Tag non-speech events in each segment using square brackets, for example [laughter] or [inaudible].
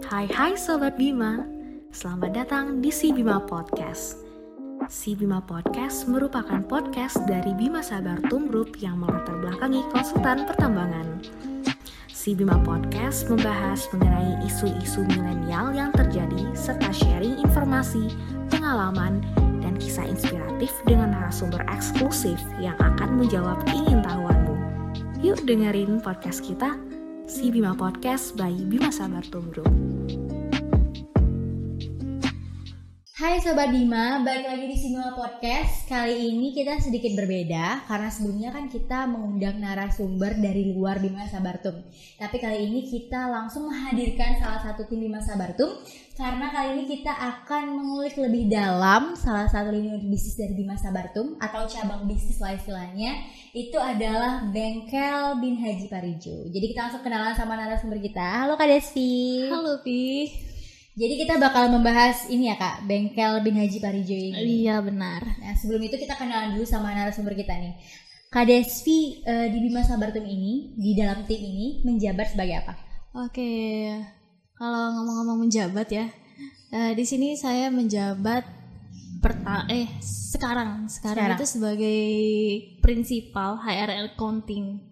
Hai hai Sobat Bima, selamat datang di Si Bima Podcast. Si Bima Podcast merupakan podcast dari Bima Sabar Tum Group yang melatar belakangi konsultan pertambangan. Si Bima Podcast membahas mengenai isu-isu milenial yang terjadi serta sharing informasi, pengalaman, dan kisah inspiratif dengan narasumber eksklusif yang akan menjawab ingin tahuanmu. Yuk dengerin podcast kita, Si Bima Podcast by Bima Sabar Tum Group. Hai Sobat Bima, balik lagi di Simula Podcast Kali ini kita sedikit berbeda Karena sebelumnya kan kita mengundang narasumber dari luar Bima Sabartum Tapi kali ini kita langsung menghadirkan salah satu tim Bima Sabartum Karena kali ini kita akan mengulik lebih dalam salah satu lini bisnis dari Bima Sabartum Atau cabang bisnis lah istilahnya Itu adalah Bengkel Bin Haji Parijo Jadi kita langsung kenalan sama narasumber kita Halo Kak Desti Halo Pi. Jadi kita bakal membahas ini ya kak, bengkel bin Haji Parijo ini. Iya benar. Nah sebelum itu kita kenalan dulu sama narasumber kita nih. Kak Desvi eh, di Bima Sabartum ini, di dalam tim ini menjabat sebagai apa? Oke, kalau ngomong-ngomong menjabat ya, eh, di sini saya menjabat perta eh sekarang sekarang, Sekarang. itu sebagai prinsipal HRL accounting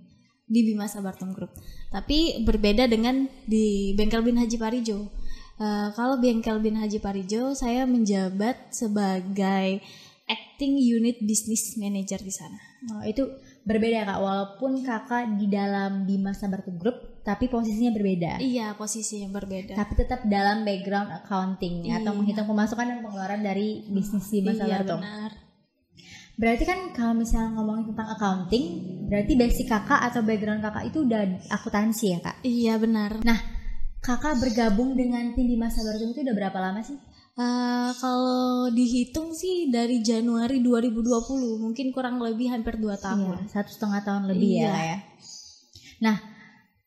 di Bima Sabartum Group. Tapi berbeda dengan di Bengkel Bin Haji Parijo. Eh, kalau Bengkel Bin Haji Parijo, saya menjabat sebagai acting unit business manager di sana. Oh, itu berbeda kak, walaupun kakak di dalam Bima Sabartum Group, tapi posisinya berbeda. Iya, posisinya berbeda. Tapi tetap dalam background accounting ya, atau Iya. menghitung pemasukan dan pengeluaran dari bisnis Bima Iya Sabartum. benar. Berarti kan kalau misalnya ngomongin tentang accounting, berarti basic kakak atau background kakak itu udah akuntansi ya kak? Iya benar. Kakak bergabung dengan tim Bima Sabartum itu udah berapa lama sih? Eh, kalau dihitung sih dari Januari 2020 mungkin kurang lebih hampir 2 Iya, tahun. satu setengah tahun lebih ya Iya. Kak, ya. Nah,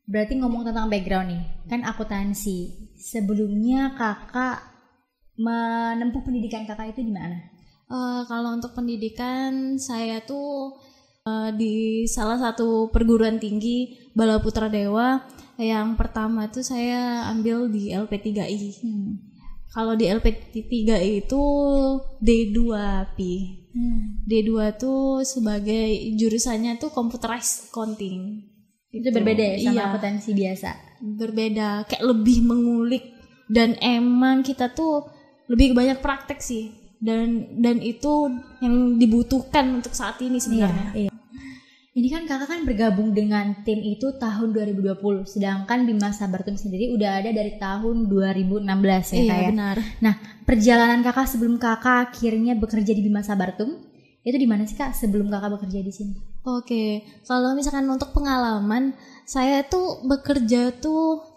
berarti ngomong tentang background nih, kan akuntansi. Sebelumnya kakak menempuh pendidikan kakak itu di mana? Eh, kalau untuk pendidikan saya tuh eh, di salah satu perguruan tinggi Bala Putra Dewa yang pertama tuh saya ambil di LP3I. Hmm. Kalau di LP3I itu D2 Pi. D2 tuh sebagai jurusannya tuh computerized accounting. Itu berbeda ya sama Iya. akuntansi biasa. berbeda kayak lebih mengulik dan emang kita tuh lebih banyak praktek sih dan dan itu yang dibutuhkan untuk saat ini sebenarnya Iya. Ini kan kakak kan bergabung dengan tim itu tahun 2020, sedangkan Bima Sabartum sendiri udah ada dari tahun 2016 ya iya kak ya. benar Nah, perjalanan kakak sebelum kakak akhirnya bekerja di Bima Sabartum, itu di mana sih kak sebelum kakak bekerja di sini? oke kalau misalkan untuk pengalaman saya tuh bekerja tuh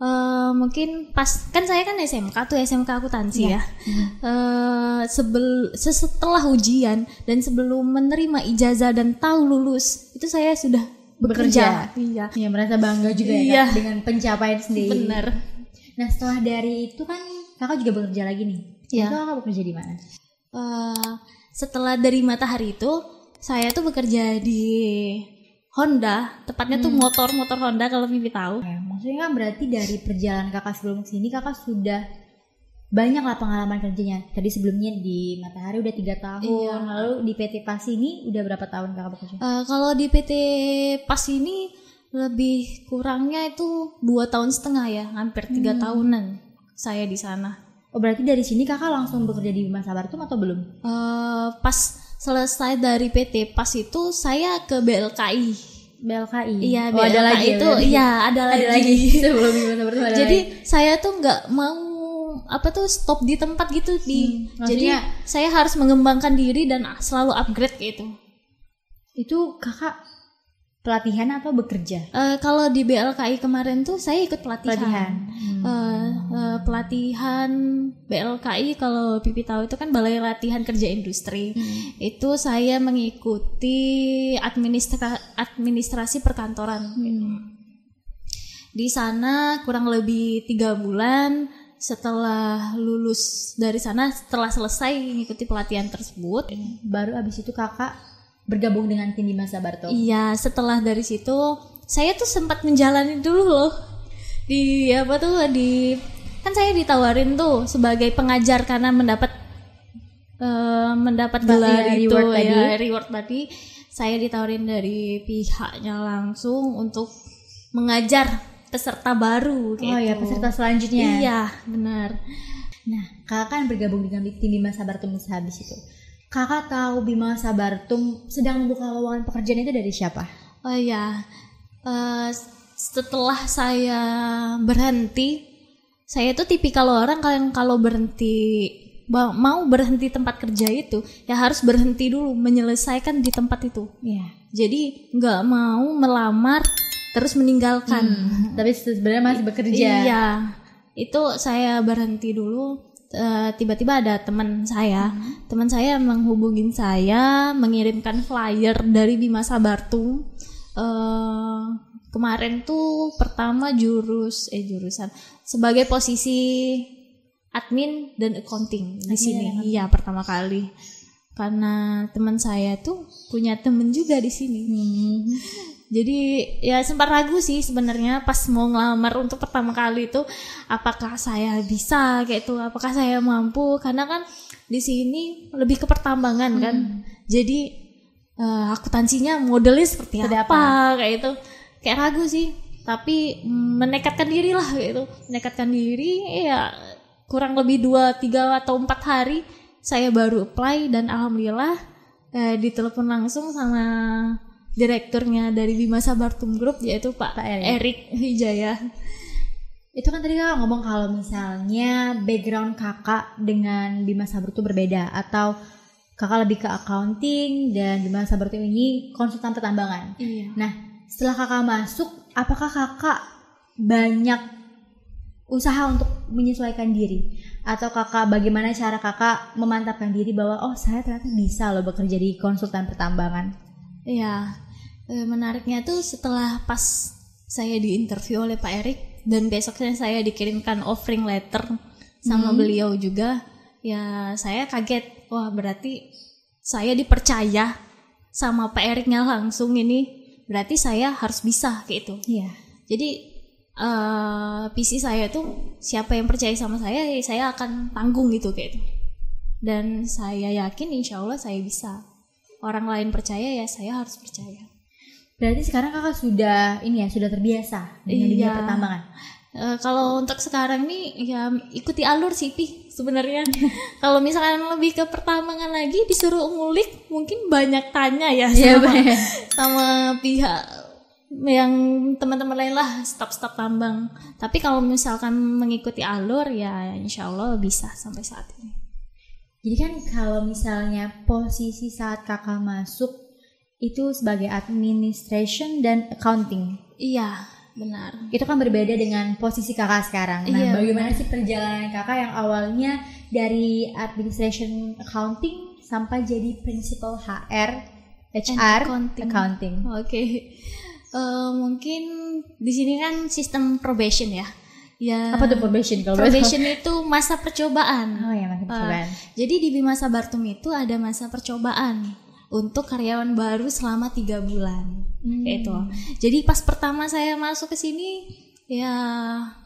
eh, mungkin pas kan saya kan SMK tuh SMK akuntansi Iya. ya Eh, sebel setelah ujian dan sebelum menerima ijazah dan tahu lulus itu saya sudah bekerja, iya Iya merasa bangga juga ya Iya. Kak, dengan pencapaian sendiri. benar Nah setelah dari itu kan kakak juga bekerja lagi nih. Iya. Itu kakak bekerja di mana? Eh, setelah dari matahari itu saya tuh bekerja di Honda tepatnya tuh motor motor Honda kalau Vivi tahu Ya, maksudnya kan berarti dari perjalanan kakak sebelum sini kakak sudah banyak lah pengalaman kerjanya. Tadi sebelumnya di Matahari udah tiga tahun, Iya. lalu di PT Pas ini udah berapa tahun kakak bekerja? Eh, kalau di PT Pas ini lebih kurangnya itu dua tahun setengah ya hampir tiga tahunan saya di sana Oh berarti dari sini kakak langsung bekerja di Bima Sabartum atau belum? Eh, pas selesai dari PT Pas itu saya ke BLKI BLKI. iya oh, ada lagi ya itu. iya ada, ada lagi. [laughs] sebelum Sabartum ada jadi lagi. saya tuh nggak mau apa tuh stop di tempat gitu di. Hmm, jadi saya harus mengembangkan diri dan selalu upgrade gitu itu kakak pelatihan atau bekerja? Eh, kalau di BLKI kemarin tuh saya ikut pelatihan Pelatihan. Eh, eh, pelatihan BLKI kalau Pipi tahu itu kan Balai Latihan Kerja Industri Hmm. itu saya mengikuti administra administrasi perkantoran di sana kurang lebih tiga bulan setelah lulus dari sana setelah selesai mengikuti pelatihan tersebut Baru abis itu kakak bergabung dengan tim Bima Sabartum. iya setelah dari situ saya tuh sempat menjalani dulu loh di apa tuh di kan saya ditawarin tuh sebagai pengajar karena mendapat eh, mendapat gelar iya, itu reward tadi. ya reward tadi saya ditawarin dari pihaknya langsung untuk mengajar peserta baru gitu. Oh ya peserta selanjutnya. Iya, benar. Nah, kakak kan bergabung dengan tim Bima Sabartum sehabis itu. Kakak tahu Bima Sabartum sedang membuka lowongan pekerjaan itu dari siapa? Oh ya, eh, setelah saya berhenti, saya tuh tipikal orang kalau yang kalau berhenti mau berhenti tempat kerja itu ya harus berhenti dulu menyelesaikan di tempat itu. Iya. Jadi nggak mau melamar terus meninggalkan. Tapi sebenarnya masih bekerja. Iya, itu saya berhenti dulu. Eh, Tiba-tiba ada teman saya, teman saya menghubungin saya, mengirimkan flyer dari Bima Sabartum. Eh, kemarin tuh pertama jurus, eh jurusan sebagai posisi admin dan accounting di sini. Iya pertama kali. Karena teman saya tuh punya temen juga di sini. Hmm. Jadi ya sempat ragu sih sebenarnya pas mau ngelamar untuk pertama kali itu apakah saya bisa kayak itu, apakah saya mampu karena kan di sini lebih ke pertambangan kan. Jadi eh, akuntansinya modelnya seperti, Seperti apa, kayak itu. Kayak ragu sih, tapi mm, menekatkan diri lah kayak itu. Menekatkan diri ya kurang lebih dua tiga atau empat hari saya baru apply dan alhamdulillah eh, ditelepon langsung sama direkturnya dari Bima Sabartum Group yaitu Pak, Pak Erik. Erik Wijaya. Itu kan tadi kakak ngomong kalau misalnya background kakak dengan Bima Sabartum berbeda atau kakak lebih ke accounting dan Bima Sabartum ini konsultan pertambangan. Iya. Nah, setelah kakak masuk, apakah kakak banyak usaha untuk menyesuaikan diri? Atau kakak bagaimana cara kakak memantapkan diri bahwa oh saya ternyata bisa loh bekerja di konsultan pertambangan? Iya. Eh, menariknya tuh setelah pas saya diinterview oleh Pak Erik dan besoknya saya dikirimkan offering letter sama beliau juga, ya saya kaget. Wah, berarti saya dipercaya sama Pak Eriknya langsung ini, berarti saya harus bisa kayak itu. Iya. Jadi eh visi saya tuh siapa yang percaya sama saya, ya saya akan tanggung gitu kayak itu. Dan saya yakin insya Allah saya bisa. Orang lain percaya ya saya harus percaya. Berarti sekarang kakak sudah ini ya sudah terbiasa dengan dunia Iya. pertambangan. Eh, kalau untuk sekarang nih ya ikuti alur sih Pi sebenarnya. [laughs] kalau misalkan lebih ke pertambangan lagi disuruh ngulik mungkin banyak tanya ya Iya, sama, banyak. [laughs] sama pihak yang teman-teman lain lah staf-staf tambang. Tapi kalau misalkan mengikuti alur ya insya Allah bisa sampai saat ini. Jadi kan kalau misalnya posisi saat kakak masuk itu sebagai administration dan accounting. Iya benar. Itu kan berbeda dengan posisi kakak sekarang. Nah, Iya, bagaimana sih perjalanan kakak yang awalnya dari administration accounting sampai jadi principal HR, HR, accounting. accounting. Oke. Eh, mungkin di sini kan sistem probation ya. Ya. Apa tuh probation kalau? Probation itu masa percobaan. Oh ya, masih percobaan. Jadi di Bima Sabartum itu ada masa percobaan untuk karyawan baru selama tiga bulan. Hmm. Kayak itu. Jadi pas pertama saya masuk ke sini ya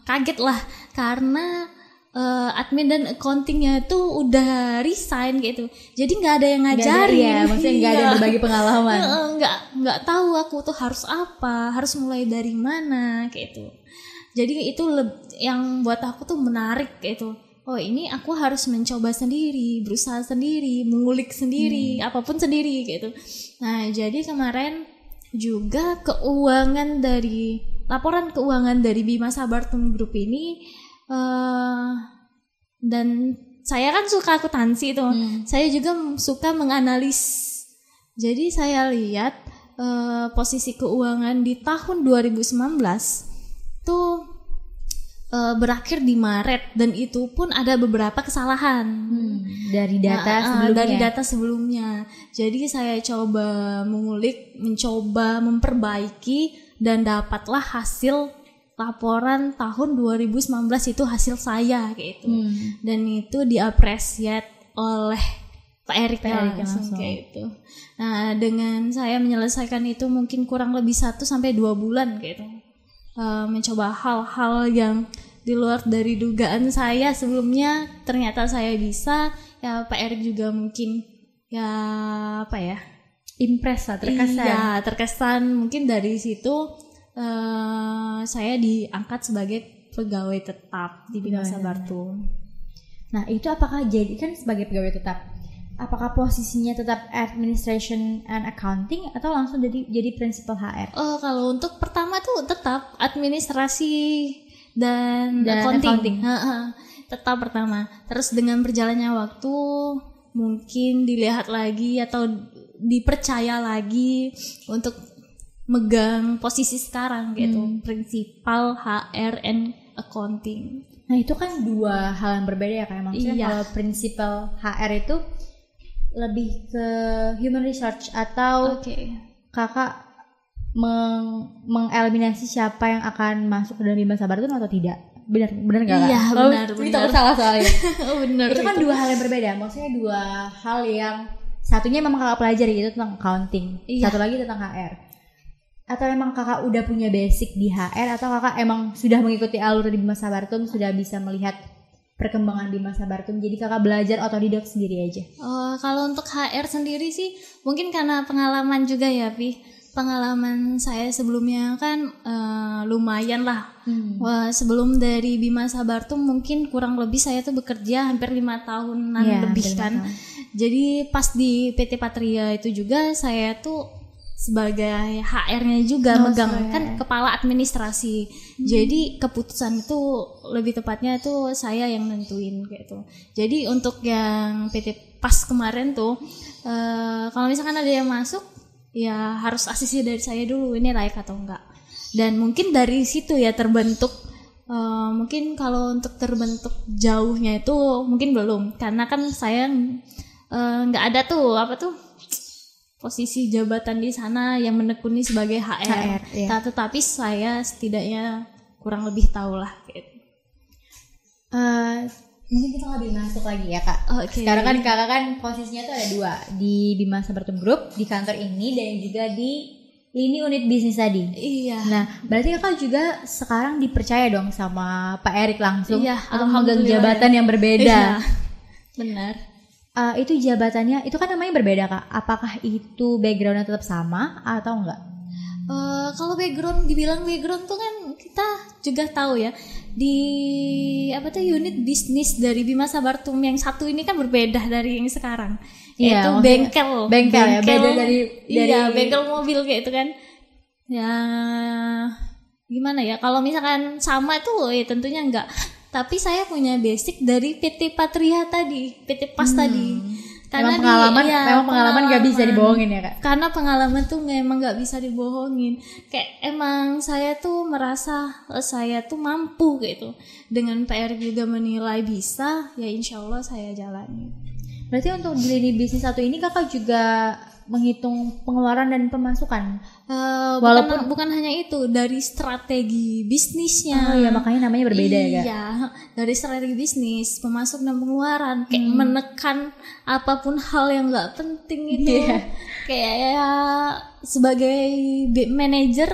kaget lah karena eh, admin dan accountingnya itu udah resign gitu. Jadi nggak ada yang ada- ngajarin. Iya, maksudnya nggak ada yang [laughs] Iya. berbagi pengalaman. Heeh, nggak nggak tahu aku tuh harus apa, harus mulai dari mana kayak itu. Jadi itu yang buat aku tuh menarik itu. Oh ini aku harus mencoba sendiri, berusaha sendiri, mengulik sendiri, apa pun sendiri kayak itu. Nah jadi kemarin juga keuangan dari laporan keuangan dari Bima Sabartum Group ini eh dan saya kan suka akuntansi tuh. Saya juga suka menganalis. Jadi saya lihat eh, posisi keuangan di tahun 2019 tuh eh, berakhir di Maret dan itu pun ada beberapa kesalahan. Hmm, dari data Nah, ah, sebelumnya. dari data sebelumnya. Jadi saya coba mengulik, mencoba memperbaiki dan dapatlah hasil laporan tahun 2019 itu hasil saya kayak itu. Hmm. Dan itu diapresiat oleh Pak Erik Pak Erik langsung langsung. kayak itu. Nah, dengan saya menyelesaikan itu mungkin kurang lebih 1 sampai dua bulan kayak itu. Uh, mencoba hal-hal yang di luar dari dugaan saya sebelumnya. Ternyata saya bisa. Ya Pak Erik juga mungkin ya apa ya impress lah terkesan. Iya terkesan. Mungkin dari situ uh, saya diangkat sebagai pegawai tetap di Bima Sabartum. Nah itu apakah jadi kan sebagai pegawai tetap apakah posisinya tetap administration and accounting atau langsung jadi jadi principal HR? Oh, kalau untuk pertama tuh tetap administrasi dan, Dan accounting. accounting. Ha, ha. Tetap pertama. Terus dengan berjalannya waktu mungkin dilihat lagi atau dipercaya lagi untuk megang posisi sekarang gitu, Hmm. principal HR and accounting. Nah itu kan dua hal yang berbeda ya kayak maksudnya Iya. kalau principal HR itu lebih ke human research atau Oke. kakak meng mengeliminasi siapa yang akan masuk ke dalam Bima Sabartum atau tidak? Benar benar nggak? Iya, Oh, benar, itu benar. salah soalnya. [laughs] oh, benar. itu kan dua hal yang berbeda. Maksudnya dua hal yang satunya memang kakak pelajari itu tentang accounting, Iya. satu lagi tentang HR. Atau emang kakak udah punya basic di HR atau kakak emang sudah mengikuti alur di Bima Sabartum sudah bisa melihat perkembangan Bima Sabartum jadi kakak belajar otodidak sendiri aja. Oh, kalau untuk HR sendiri sih mungkin karena pengalaman juga ya, Pi. Pengalaman saya sebelumnya kan eh, lumayan lah. Wah, sebelum dari Bima Sabartum mungkin kurang lebih saya tuh bekerja hampir lima tahunan Iya, lebih kan. tahun. Jadi pas di PT Patria itu juga saya tuh sebagai HR-nya juga Oh, megang sebagai kan kepala administrasi. Jadi keputusan itu lebih tepatnya itu saya yang nentuin gitu. Jadi untuk yang PT pas kemarin tuh eh, kalau misalkan ada yang masuk ya harus asisi dari saya dulu ini layak atau enggak. Dan mungkin dari situ ya terbentuk eh, mungkin kalau untuk terbentuk jauhnya itu mungkin belum karena kan saya eh, nggak ada tuh apa tuh posisi jabatan di sana yang menekuni sebagai HR. HR, iya. Ta- Tetapi saya setidaknya kurang lebih tahu lah. Gitu. Eh, mungkin kita lebih masuk lagi ya kak. Oke. Sekarang kan kakak kan posisinya tuh ada dua di Bima Sabartum Group di kantor ini dan juga di lini unit bisnis tadi. Iya. Nah, berarti kakak juga sekarang dipercaya dong sama Pak Erik langsung Iya, atau memegang jabatan yang berbeda. Iya. Benar. Eh, itu jabatannya, itu kan namanya berbeda kak. Apakah itu backgroundnya tetap sama atau enggak? Eh, kalau background dibilang background tuh kan kita juga tahu ya di apa tuh unit bisnis dari Bima Sabartum yang satu ini kan berbeda dari yang sekarang. Iya, yaitu maksudnya bengkel. bengkel ya, beda dari- iya dari- bengkel mobil kayak itu kan. Ya gimana ya kalau misalkan sama tuh ya tentunya enggak tapi saya punya basic dari PT Patria tadi PT Pas tadi. Memang di- pengalaman, iya, memang pengalaman gak bisa dibohongin ya kak. karena pengalaman tuh memang nggak bisa dibohongin. Kayak emang saya tuh merasa eh, saya tuh mampu gitu. Dengan PR juga menilai bisa ya insya Allah saya jalani. Berarti untuk di lini bisnis satu ini kakak juga menghitung pengeluaran dan pemasukan. Eh, Walaupun- bukan, bukan hanya itu dari strategi bisnisnya Oh iya makanya namanya berbeda ya iya dari strategi bisnis pemasuk dan pengeluaran kayak Hmm. menekan apa pun hal yang nggak penting itu Iya. kayak ya, sebagai bi- manajer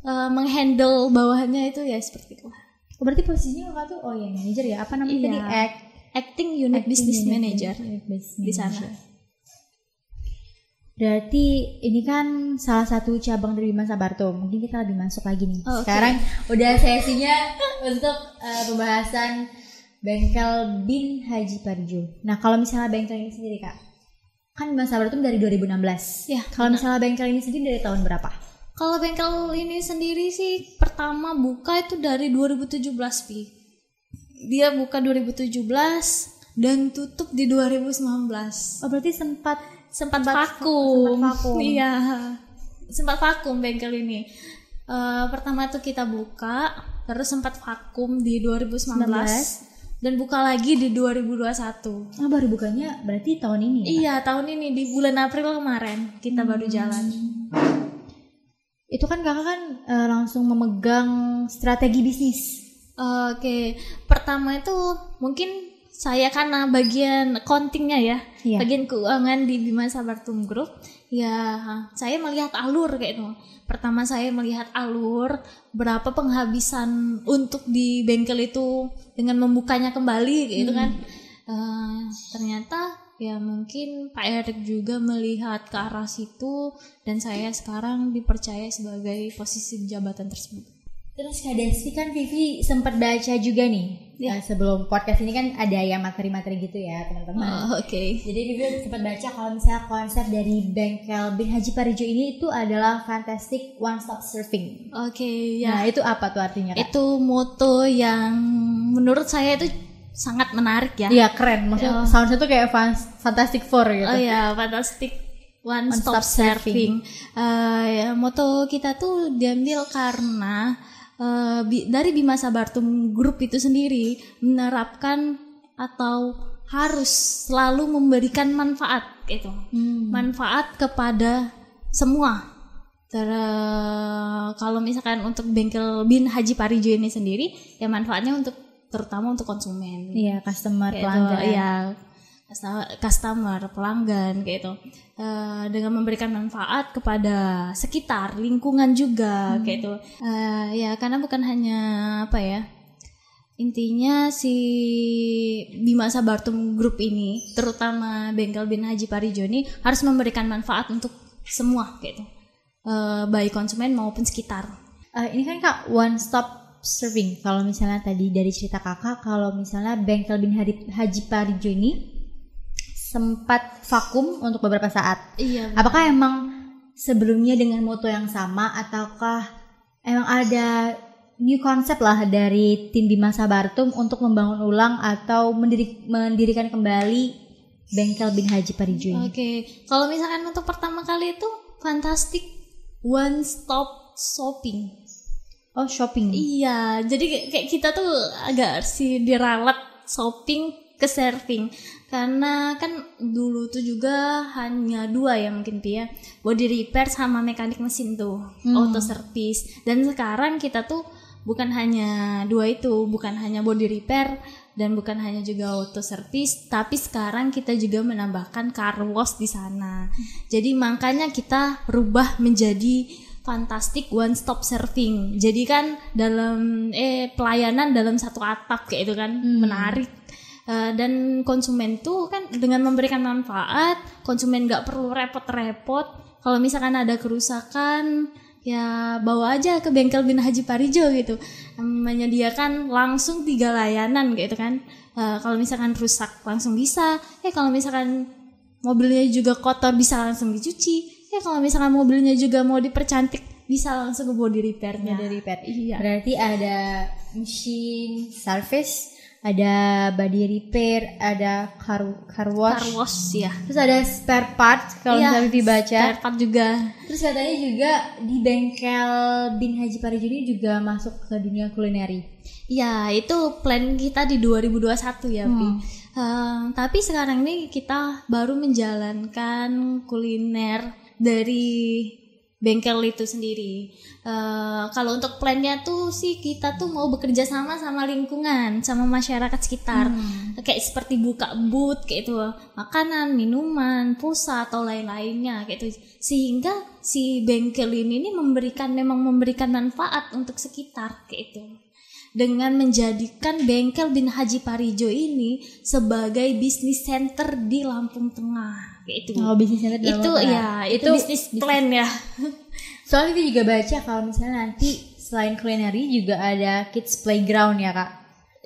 eh, menghandle bawahannya itu ya seperti itu Oh, berarti posisinya kakak tuh oh ya manajer ya apa namanya Iya. tadi act acting unit acting business unit- manager unit business di sana manager. Berarti ini kan salah satu cabang dari Bima Sabartum. Mungkin kita lebih masuk lagi nih. Oh, Oke. Sekarang udah sesinya untuk eh, pembahasan bengkel Bin Haji Parjo. Nah kalau misalnya bengkel ini sendiri kak, kan Bima Sabartum dari 2016. Ya, Kalau misalnya bengkel ini sendiri dari tahun berapa? kalau bengkel ini sendiri sih pertama buka itu dari 2017 pi dia buka 2017 dan tutup di 2019 Oh berarti sempat sempat Sempat- vakum. sempat vakum. Iya. Sempat vakum bengkel ini. Eh, pertama tuh kita buka, terus sempat vakum di 2019 dan buka lagi di 2021. oh, baru bukanya berarti tahun ini ya? Iya, tahun ini di bulan April kemarin kita baru Hmm. jalan. Itu kan kakak kan eh, langsung memegang strategi bisnis. Oke, pertama itu mungkin saya karena bagian accountingnya ya, Iya. bagian keuangan di Bima Sabartum Group. Ya, saya melihat alur kayak itu. Pertama saya melihat alur berapa penghabisan untuk di bengkel itu dengan membukanya kembali gitu kan. Eh, ternyata ya mungkin Pak Erik juga melihat ke arah situ dan saya sekarang dipercaya sebagai posisi jabatan tersebut. Terus Kak Desti kan Vivi sempat baca juga nih Ya. eh, sebelum podcast ini kan ada yang materi-materi gitu ya teman-teman. Oh, Oke. Jadi Vivi sempat baca kalau misalnya konsep dari bengkel Bin Haji Parijo ini itu adalah fantastic one stop surfing. Oke, Nah ya. itu apa tuh artinya kak? Itu moto yang menurut saya itu sangat menarik ya. Iya keren, maksudnya Oh. soundnya tuh kayak Fantastic Four gitu. Oh ya, fantastic one, One stop, stop surfing. surfing. Eh, ya, moto kita tuh diambil karena bi- dari Bima Sabartum Group itu sendiri menerapkan atau harus selalu memberikan manfaat gitu. Hmm. Manfaat kepada semua. Ter kalau misalkan untuk bengkel Bin Haji Parijo ini sendiri, ya manfaatnya untuk terutama untuk konsumen Iya customer kayak pelanggan. custo- customer pelanggan kayak itu Eh, dengan memberikan manfaat kepada sekitar lingkungan juga Hmm. kayak itu Eh, ya karena bukan hanya apa ya intinya si Bima Sabartum Group ini terutama bengkel bin Haji Parijo ini harus memberikan manfaat untuk semua kayak itu Eh, baik konsumen maupun sekitar Eh, ini kan kak one stop surfing. Kalau misalnya tadi dari cerita kakak, kalau misalnya bengkel bin Haji, Haji Parijo ini sempat vakum untuk beberapa saat. iya Apakah emang sebelumnya dengan moto yang sama ataukah emang ada new konsep lah dari tim Bima Sabartum untuk membangun ulang atau mendiri- mendirikan kembali bengkel bin Haji Parijo ini? Oke, kalau misalkan untuk pertama kali itu fantastic one stop shopping. Oh shopping. Iya, jadi kayak- kayak kita tuh agak sih diralat shopping ke surfing. Karena kan dulu tuh juga hanya dua ya mungkin ya. Body repair sama mekanik mesin tuh auto service. Dan sekarang kita tuh bukan hanya dua itu bukan hanya body repair dan bukan hanya juga auto service tapi sekarang kita juga menambahkan car wash di sana. Jadi makanya kita rubah menjadi fantastic one stop serving jadi kan dalam eh pelayanan dalam satu atap kayak itu kan menarik Eh, dan konsumen tuh kan dengan memberikan manfaat konsumen nggak perlu repot-repot. Kalau misalkan ada kerusakan ya bawa aja ke bengkel bin Haji Parijo gitu. Menyediakan langsung tiga layanan gitu kan. Eh, kalau misalkan rusak langsung bisa. Eh kalau misalkan mobilnya juga kotor bisa langsung dicuci. Eh kalau misalkan mobilnya juga mau dipercantik bisa langsung ke body repairnya. Body repair. iya. Berarti ada mesin service, ada body repair, ada car, car wash, car wash ya terus ada spare part kalau Iya, misalnya dibaca. spare part juga Terus katanya juga di bengkel Bin Haji Parijo ini juga masuk ke dunia kulineri. Ya, itu plan kita di 2021 ya, Pi. Eh, tapi sekarang ini kita baru menjalankan kuliner dari bengkel itu sendiri. Eh, kalau untuk plannya tuh sih kita tuh mau bekerja sama sama lingkungan, sama masyarakat sekitar. Kayak seperti buka booth kayak itu, makanan, minuman, pulsa atau lain-lainnya kayak itu. Sehingga si bengkel ini nih memberikan memang memberikan manfaat untuk sekitar kayak itu dengan menjadikan bengkel bin Haji Parijo ini sebagai bisnis center di Lampung Tengah itu. Oh, bisnis itu Tengah. ya itu, Itu bisnis plan ya. [laughs] Soalnya kita juga baca kalau misalnya nanti selain kulineri juga ada kids playground ya kak.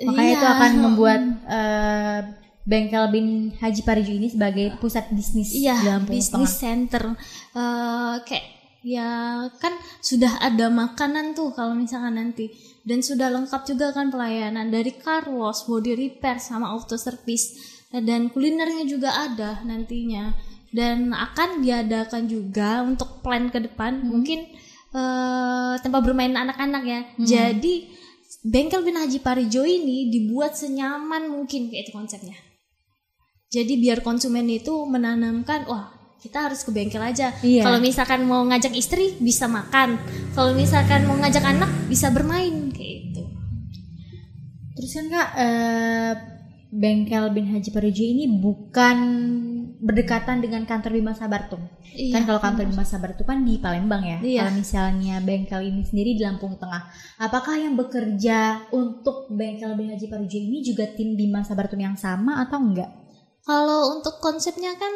Makanya Iya. itu akan membuat eh, bengkel Bin Haji Parijo ini sebagai pusat bisnis iya bisnis center. Eh, kayak ya kan sudah ada makanan tuh kalau misalkan nanti. Dan sudah lengkap juga kan pelayanan dari car wash, body repair sama auto service dan kulinernya juga ada nantinya dan akan diadakan juga untuk plan ke depan mungkin eh, tempat bermain anak-anak ya jadi bengkel bin Haji Parijo ini dibuat senyaman mungkin kayak itu konsepnya jadi biar konsumen itu menanamkan wah kita harus ke bengkel aja. Iya. Kalau misalkan mau ngajak istri bisa makan. Kalau misalkan mau ngajak anak bisa bermain kayak gitu. Terus kan kak eh, bengkel bin Haji Parijo ini bukan berdekatan dengan kantor Bima Sabartum. Iya, kan kalau kantor Bima Sabartum kan di Palembang ya. Iya. Kalau misalnya bengkel ini sendiri di Lampung Tengah. Apakah yang bekerja untuk bengkel bin Haji Parijo ini juga tim Bima Sabartum yang sama atau enggak? Kalau untuk konsepnya kan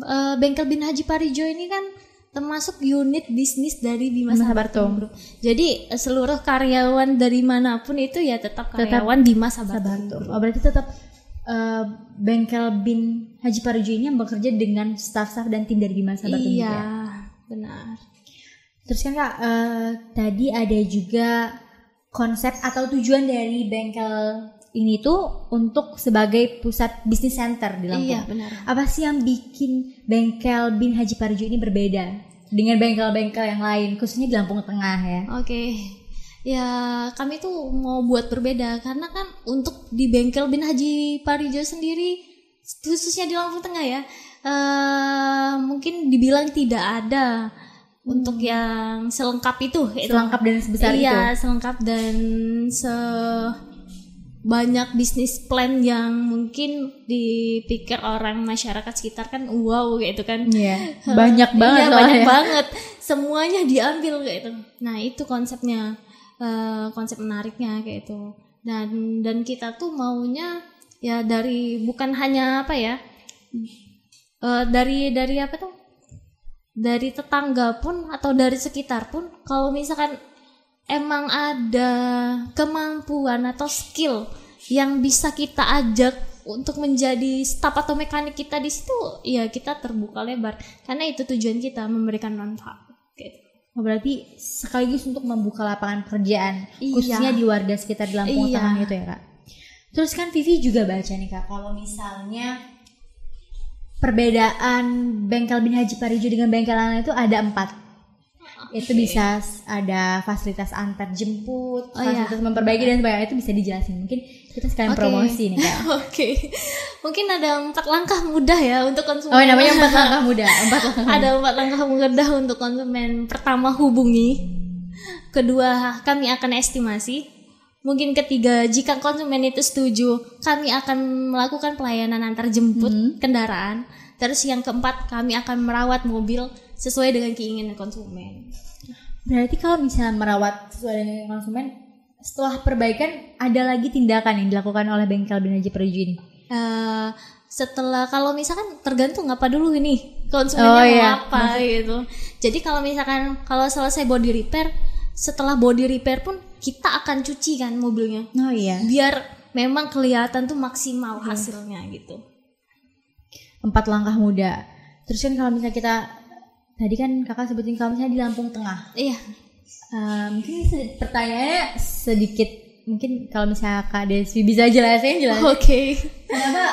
eh, bengkel bin Haji Parijo ini kan termasuk unit bisnis dari Bima Sabartum. Group. Jadi eh, seluruh karyawan dari mana pun itu ya tetap Tetap karyawan Bima Sabartum. Sabartum. Oh, berarti tetap eh, bengkel bin Haji Parijo ini yang bekerja dengan staff-staff dan tim dari Bima juga Iya, ya? benar. Terus kan kak, eh, tadi ada juga konsep atau tujuan dari bengkel ini tuh untuk sebagai pusat bisnis center di Lampung. Iya, benar. Apa sih yang bikin bengkel bin Haji Parijo ini berbeda dengan bengkel-bengkel yang lain, khususnya di Lampung Tengah ya? Oke. Ya, kami tuh mau buat berbeda. Karena kan untuk di bengkel bin Haji Parijo sendiri khususnya di Lampung Tengah ya. eh mungkin dibilang tidak ada untuk yang selengkap itu gitu. Selengkap dan sebesar iya, itu. selengkap dan se banyak bisnis plan yang mungkin dipikir orang masyarakat sekitar kan wow gitu kan. Iya, [laughs] banyak banget Iya, banyak banget. Semuanya diambil kayak itu nah itu konsepnya eh, konsep menariknya kayak itu dan dan kita tuh maunya ya dari bukan hanya apa ya eh, dari dari apa tuh? Dari tetangga pun atau dari sekitar pun kalau misalkan emang ada kemampuan atau skill yang bisa kita ajak untuk menjadi staf atau mekanik kita di situ ya kita terbuka lebar. Karena itu tujuan kita memberikan manfaat gitu. Oh, berarti sekaligus untuk membuka lapangan pekerjaan Iya. khususnya di warga sekitar di Lampung Iya. Tengah itu ya kak. Terus kan Vivi juga baca nih kak kalau misalnya perbedaan bengkel bin Haji Parijo dengan bengkel lain itu ada empat. Itu bisa ada fasilitas antar jemput, Oh, iya. fasilitas memperbaiki dan sebagainya itu bisa dijelasin. Mungkin kita sekalian Oke. promosi nih kak. [laughs] Oke, mungkin ada empat langkah mudah ya untuk konsumen. Oh namanya empat langkah muda, empat langkah. ada empat langkah mudah untuk konsumen. Pertama hubungi, kedua kami akan estimasi, mungkin ketiga jika konsumen itu setuju, kami akan melakukan pelayanan antar jemput kendaraan. Terus yang keempat kami akan merawat mobil sesuai dengan keinginan konsumen. Berarti kalau misalnya merawat sesuai dengan konsumen, setelah perbaikan ada lagi tindakan yang dilakukan oleh bengkel bin Haji Parijo ini. Eh, setelah kalau misalkan tergantung apa dulu ini konsumennya Oh, mau iya. apa gitu. Jadi kalau misalkan kalau selesai body repair, setelah body repair pun kita akan cuci kan mobilnya Oh iya. biar memang kelihatan tuh maksimal hasilnya gitu. Empat langkah muda. Terus kan kalau misalnya kita tadi kan kakak sebutin kalau misalnya di Lampung Tengah, Iya. Eh, mungkin se- pertanyaannya sedikit. Mungkin kalau misalnya kak Desvi bisa jelasin jelasin. Oke. kenapa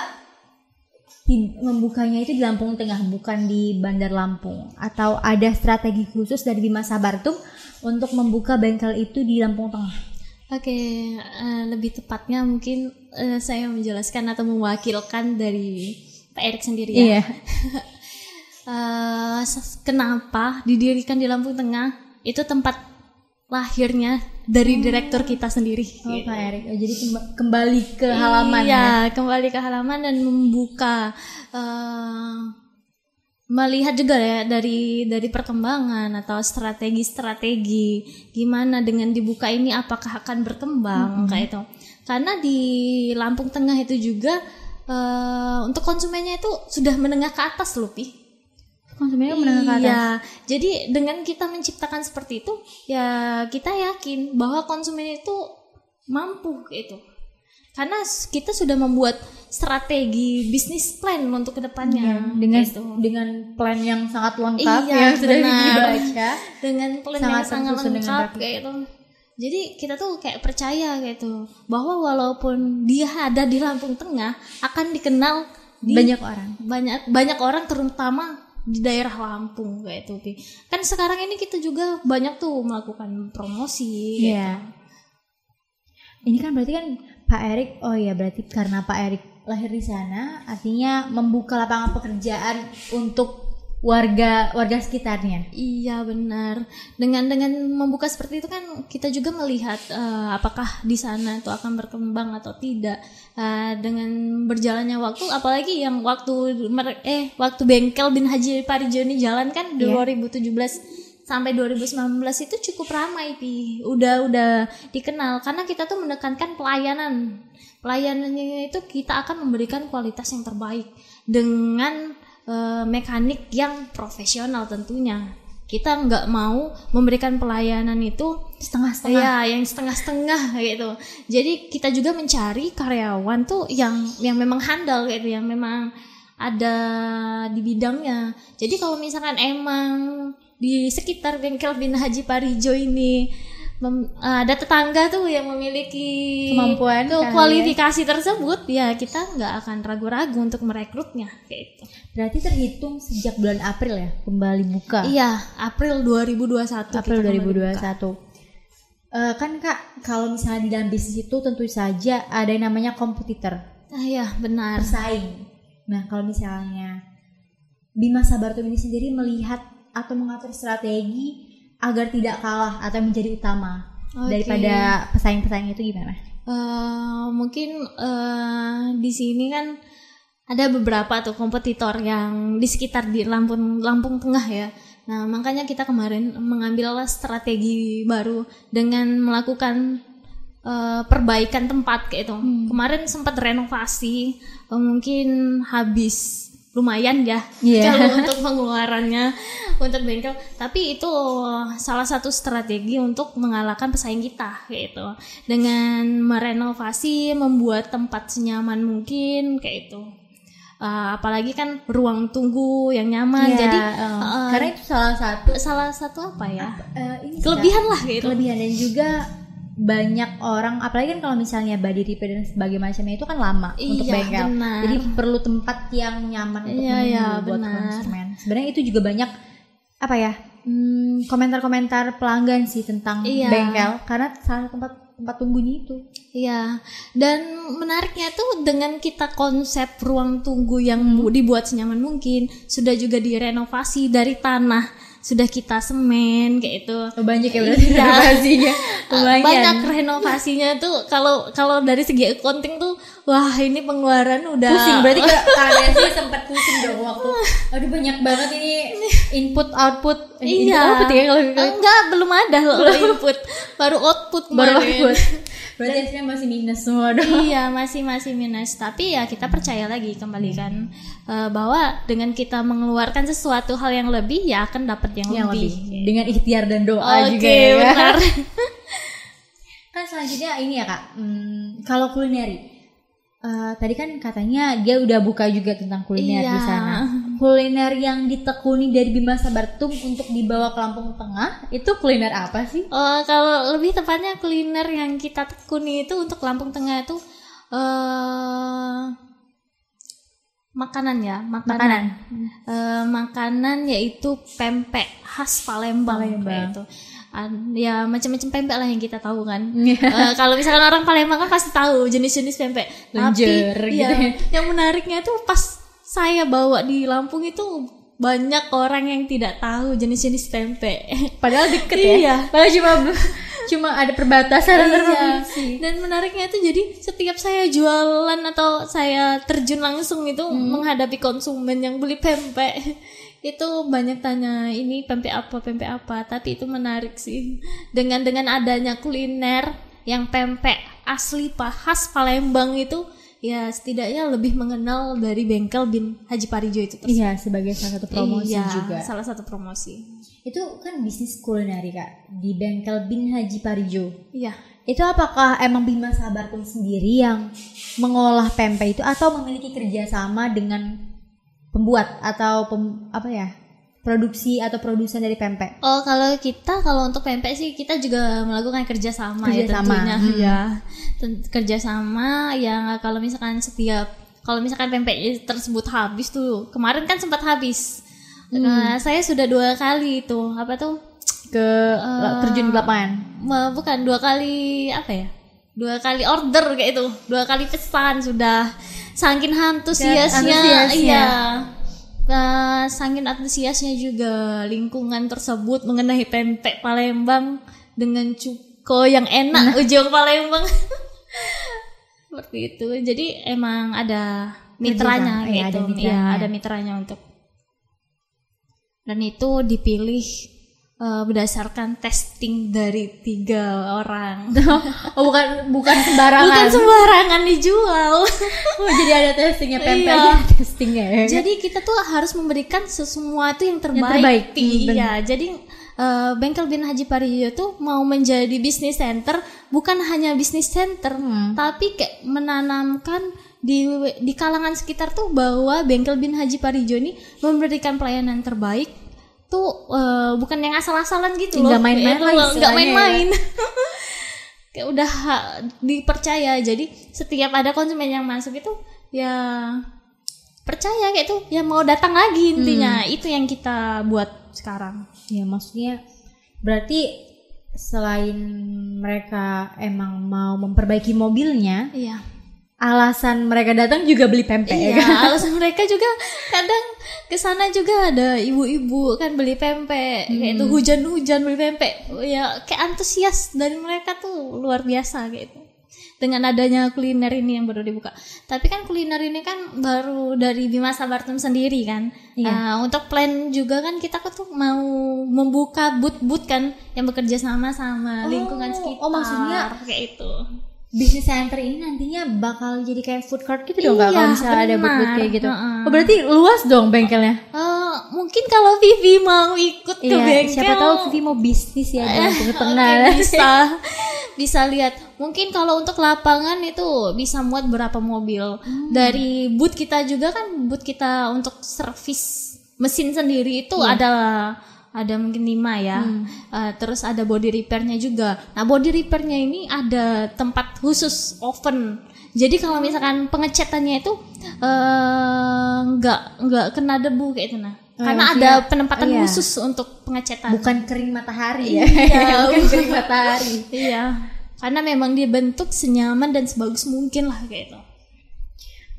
ti- membukanya itu di Lampung Tengah bukan di Bandar Lampung? Atau ada strategi khusus dari Bima Sabartum untuk membuka bengkel itu di Lampung Tengah? Oke, eh, lebih tepatnya mungkin eh, saya menjelaskan atau mewakilkan dari Pak Erik sendiri ya. iya. [laughs] Ses- kenapa didirikan di Lampung Tengah itu tempat lahirnya dari direktur kita sendiri. oh, gitu. Pak Erik Oh, jadi kemba- kembali ke halaman ya Iya, kembali ke halaman dan membuka eh, melihat juga ya dari dari perkembangan atau strategi-strategi gimana dengan dibuka ini apakah akan berkembang kayak itu. Karena di Lampung Tengah itu juga eh, untuk konsumennya itu sudah menengah ke atas loh, Pi. Konsumennya menengah ke atas Iya, jadi dengan kita menciptakan seperti itu, ya kita yakin bahwa konsumen itu mampu gitu. Karena kita sudah membuat strategi bisnis plan untuk ke depannya. dengan gitu. dengan plan yang sangat lengkap Iya, yang sudah dibaca dengan plan sangat yang sangat lengkap kayak itu. Jadi kita tuh kayak percaya gitu bahwa walaupun dia ada di Lampung Tengah akan dikenal di banyak orang banyak banyak orang terutama di daerah Lampung kayak itu kan sekarang ini kita juga banyak tuh melakukan promosi gitu. Iya. Ini kan berarti kan Pak Erik, oh iya berarti karena Pak Erik lahir di sana, artinya membuka lapangan pekerjaan untuk warga warga sekitarnya. Iya benar. Dengan dengan membuka seperti itu kan kita juga melihat eh, apakah di sana itu akan berkembang atau tidak. Eh, dengan berjalannya waktu, apalagi yang waktu eh waktu bengkel bin Haji Parijo ini jalan kan Iya. 2017 sampai 2019 itu cukup ramai pi. Udah udah dikenal karena kita tuh menekankan pelayanan. Pelayanannya itu kita akan memberikan kualitas yang terbaik dengan eh, mekanik yang profesional tentunya. Kita nggak mau memberikan pelayanan itu Setengah-setengah. ya yang setengah-setengah gitu. Jadi kita juga mencari karyawan tuh yang yang memang handal gitu, yang memang ada di bidangnya. Jadi kalau misalkan emang di sekitar bengkel bin Haji Parijo ini mem- ada tetangga tuh yang memiliki Kemampuan tuh kali ya. kualifikasi tersebut, ya kita nggak akan ragu-ragu untuk merekrutnya kayak gitu. Berarti terhitung sejak bulan April ya kembali buka. Iya, April 2021. April kita kembali buka. 2021. Eh, kan kak, kalau misalnya di dalam bisnis itu tentu saja ada yang namanya kompetitor, Ah, iya, benar. pesaing. Nah kalau misalnya Bima Sabartum ini sendiri melihat atau mengatur strategi agar tidak kalah atau menjadi utama Oke. daripada pesaing-pesaing itu gimana? Eh, mungkin eh, di sini kan ada beberapa tuh kompetitor yang di sekitar di Lampung Lampung Tengah ya. Nah makanya kita kemarin mengambil strategi baru dengan melakukan eh, perbaikan tempat kayak itu. Kemarin sempat renovasi, eh, mungkin habis lumayan ya Iya. kalau [laughs] untuk pengeluarannya untuk bengkel. Tapi itu salah satu strategi untuk mengalahkan pesaing kita kayak itu. Dengan merenovasi, membuat tempat senyaman mungkin kayak itu. Eh, apalagi kan ruang tunggu yang nyaman. Iya, Jadi eh, karena itu salah satu salah satu apa ya? eh, ini. Kelebihan lah kayak itu. kelebihan dan juga banyak orang apalagi kan kalau misalnya body repair dan sebagainya macamnya itu kan lama untuk Iya, bengkel. benar. jadi perlu tempat yang nyaman untuk Iya, iya, buat benar. konsumen. Sebenarnya itu juga banyak apa ya hmm, komentar-komentar pelanggan sih tentang Iya. bengkel. Karena salah tempat tempat tunggunya itu. Iya, dan menariknya tuh dengan kita konsep ruang tunggu yang bu- dibuat senyaman mungkin, sudah juga direnovasi dari tanah, sudah kita semen kayak itu. Oh, banyak ya berarti Iya. renovasinya [laughs] lumayan Banyak renovasinya tuh kalau kalau dari segi accounting tuh wah ini pengeluaran udah pusing berarti kalian [laughs] sih sempat pusing dong waktu. Aduh banyak banget ini input output. Eh, input Iya. output ya kalau Enggak, belum ada loh input. Baru output baru kemarin. output. [laughs] Berarti hasilnya masih minus semua dong. Iya masih masih minus. Tapi ya kita percaya lagi kembali kan eh, bahwa dengan kita mengeluarkan sesuatu hal yang lebih ya akan dapat yang, yang lebih. lebih. Dengan ikhtiar dan doa Oke juga ya. benar. [laughs] kan selanjutnya ini ya kak. Hmm, kalau kulineri eh, tadi kan katanya dia udah buka juga tentang kuliner di Iya. sana kuliner yang ditekuni dari Bima Sabartum untuk dibawa ke Lampung Tengah itu kuliner apa sih Eh, kalau lebih tepatnya kuliner yang kita tekuni itu untuk Lampung Tengah itu eh makanan ya makanan Makanan. Eh, makanan yaitu pempek khas Palembang, Palembang. itu ya macam-macam pempek lah yang kita tahu kan Iya. Eh, kalau misalkan orang Palembang kan pasti tahu jenis-jenis pempek Lenjer tapi gitu ya, ya. yang menariknya tuh pas saya bawa di Lampung itu banyak orang yang tidak tahu jenis-jenis pempek padahal deket ya Iya. padahal cuma [laughs] cuma ada perbatasan Iya. provinsi Dan menariknya itu jadi setiap saya jualan atau saya terjun langsung itu Hmm. menghadapi konsumen yang beli pempek itu banyak tanya ini pempek apa pempek apa? Tapi itu menarik sih. Dengan dengan adanya kuliner yang pempek asli khas Palembang itu ya setidaknya lebih mengenal dari bengkel bin Haji Parijo itu tersebut. iya sebagai salah satu promosi Iya, juga. salah satu promosi. Itu kan bisnis kulineri kak di bengkel Bin Haji Parijo. Iya. Itu apakah emang Bima Sabartum sendiri yang mengolah pempek itu atau memiliki kerjasama dengan pembuat atau pem- apa ya produksi atau produsen dari pempek? Oh kalau kita kalau untuk pempek sih kita juga melakukan kerjasama, Kerjasama, ya tentunya. Hmm. ya kerjasama yang kalau misalkan setiap kalau misalkan pempek tersebut habis tuh kemarin kan sempat habis. Nah, saya sudah dua kali itu apa tuh? Ke terjun ke lapangan. Bukan dua kali apa ya? Dua kali order kayak itu. Dua kali pesan sudah saking antusiasnya antusiasnya. iya. Uh, saking antusiasnya juga. Lingkungan tersebut mengenai pempek Palembang dengan cuko yang enak ujung Palembang. [laughs] Seperti itu. Jadi emang ada mitranya iya, gitu. Ada mitranya. Iya, ada mitranya untuk dan itu dipilih uh, berdasarkan testing dari tiga orang [laughs] Oh bukan bukan sembarangan. bukan sembarangan dijual [laughs] Oh, jadi ada testingnya pempek Iya. testingnya ya. Jadi kita tuh harus memberikan sesuatu yang terbaik. terbaik, Pi. hmm. Iya, jadi eh, Bengkel Bin Haji Parijo tuh mau menjadi bisnis center bukan hanya bisnis center, Hmm. tapi kayak menanamkan di di kalangan sekitar tuh bahwa Bengkel Bin Haji Parijo ini memberikan pelayanan terbaik tuh eh, bukan yang asal-asalan gitu loh. Nggak main-main lah nggak istilahnya main-main. [laughs] kayak udah ha- dipercaya. Jadi setiap ada konsumen yang masuk itu ya percaya kayak itu ya mau datang lagi intinya Hmm. itu yang kita buat sekarang Ya maksudnya berarti selain mereka emang mau memperbaiki mobilnya, iya alasan mereka datang juga beli pempek ya iya kan? alasan mereka juga kadang ke sana juga ada ibu-ibu kan beli pempek. Kayak itu hujan-hujan beli pempek. Ya kayak antusias dari mereka tuh luar biasa kayak itu. Dengan adanya kuliner ini yang baru dibuka. Tapi kan kuliner ini kan baru dari Bima Sabartum sendiri kan. Iya. Nah, untuk plan juga kan kita tuh mau membuka booth-booth kan yang bekerja sama sama lingkungan oh sekitar maksudnya kayak itu Bisnis center ini nantinya bakal jadi kayak food court gitu dong Iya, kalau misalnya ada booth kayak gitu. Heeh. Oh berarti luas dong bengkelnya. Eh, mungkin kalau Vivi mau ikut ke Iya, bengkel siapa tahu Vivi mau bisnis ya dalam tengah tengah. Oke, bisa [laughs] bisa lihat mungkin kalau untuk lapangan itu bisa muat berapa mobil Hmm. dari booth kita juga kan booth kita untuk servis mesin sendiri itu Iya. ada ada mungkin lima ya Hmm. Eh, terus ada body repairnya juga nah body repairnya ini ada tempat khusus oven jadi kalau misalkan pengecatannya itu eh, nggak nggak kena debu kayak itu nah Oh, karena maksudnya, ada penempatan iya. khusus untuk pengecatan Bukan kering matahari ya. Iya, [laughs] Bukan kering matahari. Iya, karena memang dia bentuk senyaman dan sebagus mungkin lah kayak itu.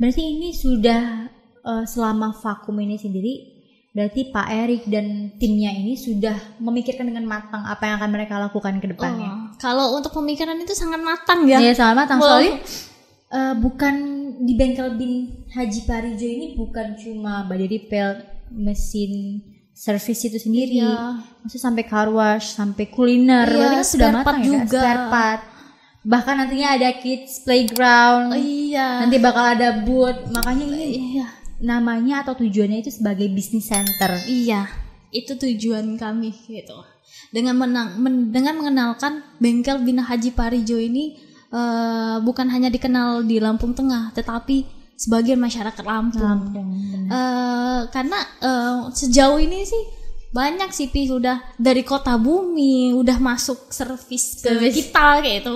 Berarti ini sudah eh, selama vakum ini sendiri berarti Pak Erik dan timnya ini sudah memikirkan dengan matang apa yang akan mereka lakukan ke depannya. Oh, kalau untuk pemikiran itu sangat matang ya. Iya sama matang Wow. soalnya eh, bukan di bengkel bin Haji Parijo ini bukan cuma body repair mesin servis itu sendiri. Iya. Maksudnya sampai car wash, sampai kuliner, Iya, kan sudah matang ya, juga. Spare part. Bahkan nantinya ada kids playground. Oh, iya. Nanti bakal ada booth. Makanya ini Iya. Namanya atau tujuannya itu sebagai business center. Iya, itu tujuan kami gitu. Dengan menang, men- dengan mengenalkan bengkel Bina Haji Parijo ini eh, bukan hanya dikenal di Lampung Tengah, tetapi sebagian masyarakat Lampung. Eh, karena eh, sejauh ini sih banyak sih pi udah dari kota bumi udah masuk servis ke kita kayak itu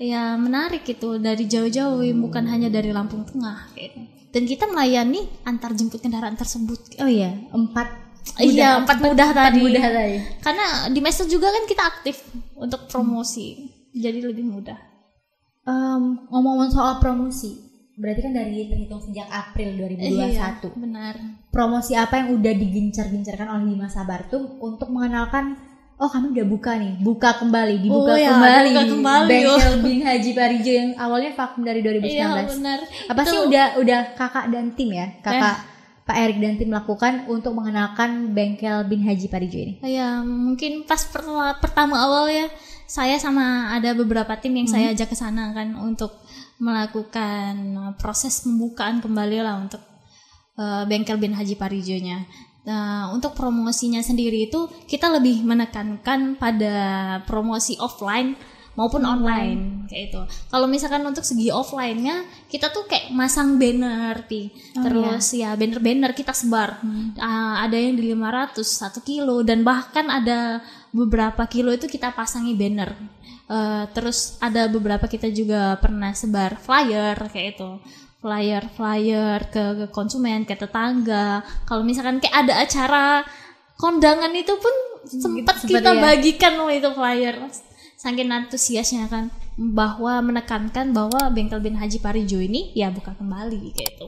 ya menarik gitu dari jauh-jauh bukan hanya dari Lampung Tengah kayak gitu. Dan kita melayani antar jemput kendaraan tersebut Oh iya, empat. iya empat mudah tadi mudah tadi. karena di medsos juga kan kita aktif untuk promosi jadi lebih mudah Em, ngomong-ngomong soal promosi, berarti kan dari terhitung sejak April 2021. Iya, benar Promosi apa yang udah digencar-gencarkan oleh Dimas Sabartum untuk mengenalkan oh kami udah buka nih, buka kembali, dibuka Oh ya, kembali, buka kembali, bengkel [laughs] Bin Haji Parijo yang awalnya vakum dari 2019. iya benar Apa sih Itu- udah udah kakak dan tim ya, Eh. kakak Pak Erik dan tim lakukan untuk mengenalkan bengkel Bin Haji Parijo ini? Ya mungkin pas pertama, pertama awal ya saya sama ada beberapa tim yang saya ajak ke sana kan untuk melakukan proses pembukaan kembali lah untuk uh, bengkel bin Haji Parijonya. Nah, untuk promosinya sendiri itu kita lebih menekankan pada promosi offline maupun online kayak itu. Kalau misalkan untuk segi offline-nya kita tuh kayak masang banner pi. Terus ya banner-banner kita sebar. Ah, ada yang di 500, 1 kilo dan bahkan ada beberapa kilo itu kita pasangi banner. Eh, terus ada beberapa kita juga pernah sebar flyer kayak itu flyer flyer ke, ke konsumen ke tetangga kalau misalkan kayak ada acara kondangan itu pun sempat sempet kita ya. bagikan loh itu flyer saking antusiasnya kan bahwa menekankan bahwa bengkel bin Haji Parijo ini ya buka kembali gitu.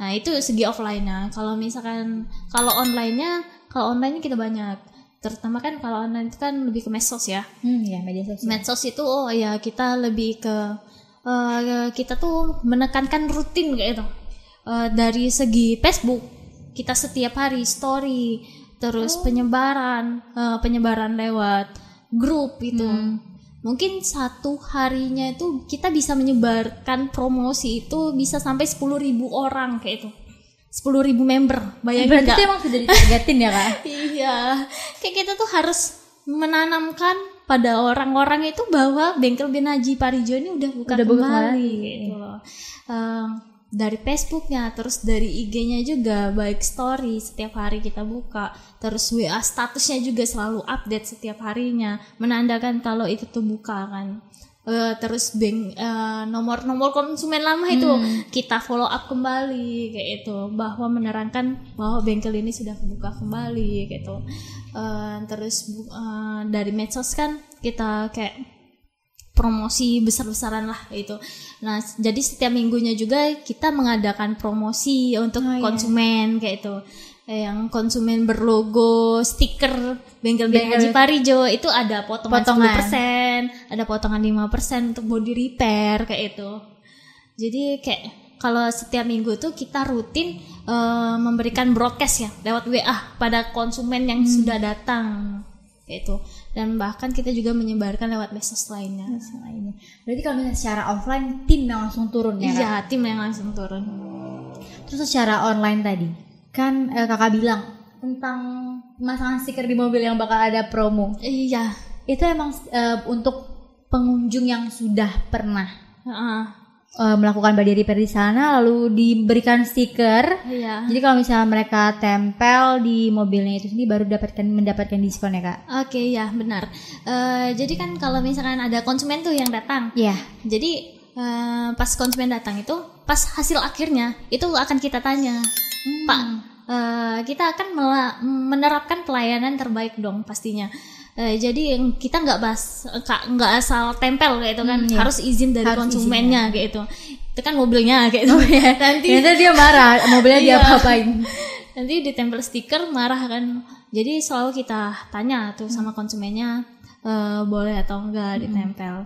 Nah itu segi offline-nya. Kalau misalkan kalau online-nya, kalau online kita banyak. Terutama kan kalau online itu kan lebih ke medsos ya. Hmm, ya media sosial. Medsos itu oh ya kita lebih ke eh, kita tuh menekankan rutin kayak itu. Eh, dari segi Facebook kita setiap hari story, terus penyebaran, eh, penyebaran lewat grup itu. Mungkin satu harinya itu kita bisa menyebarkan promosi itu bisa sampai 10.000 orang kayak itu. 10.000 member, bayangin Berarti itu emang sudah ditargetin ya kak? [laughs] Iya, kayak kita tuh harus menanamkan pada orang-orang itu bahwa bengkel bin Haji Parijo ini udah buka Udah kembali gitu loh. Dari Facebooknya, terus dari IG-nya juga baik story setiap hari kita buka, terus WA statusnya juga selalu update setiap harinya, menandakan kalau itu tuh buka kan. Eh, terus bank eh, nomor-nomor konsumen lama itu kita follow up kembali kayak itu bahwa menerangkan bahwa bengkel ini sudah buka kembali gitu Eh, terus eh, dari medsos kan kita kayak promosi besar-besaran lah itu. Nah, jadi setiap minggunya juga kita mengadakan promosi untuk Oh, iya. konsumen kayak itu. Eh, Yang konsumen berlogo stiker Bengkel Bin Bengkel- Haji Parijo itu ada potongan, Potongan. 10%, ada potongan 5% untuk body repair kayak itu. Jadi kayak kalau setiap minggu tuh kita rutin eh, memberikan broadcast ya lewat WA pada konsumen yang Hmm. sudah datang itu. Dan bahkan kita juga menyebarkan lewat medsos lainnya. Lainnya. Berarti kalau misalnya secara offline tim yang langsung turun ya? Iya, tim yang langsung turun. Terus secara online tadi, kan eh, kakak bilang tentang pemasangan stiker di mobil yang bakal ada promo. Iya. Itu emang eh, untuk pengunjung yang sudah pernah Heeh. Eh, melakukan body repair di sana, lalu diberikan stiker. Iya. Jadi kalau misalnya mereka tempel di mobilnya itu sendiri baru dapatkan mendapatkan diskon ya kak? Oke, ya benar. Eh, jadi kan kalau misalkan ada konsumen tuh yang datang, Iya. jadi eh, pas konsumen datang itu, pas hasil akhirnya itu akan kita tanya, Pak, eh, kita akan menerapkan pelayanan terbaik dong pastinya. Eh, jadi yang kita nggak bas, ka- nggak asal tempel kayak itu kan, Hmm, iya. harus izin dari Harus konsumennya kayak itu. Itu kan mobilnya kayak itu. Nanti Ternyata dia marah, mobilnya dia Iya. apa-apain. [laughs] nanti ditempel stiker marah kan jadi selalu kita tanya tuh sama konsumennya eh, boleh atau enggak ditempel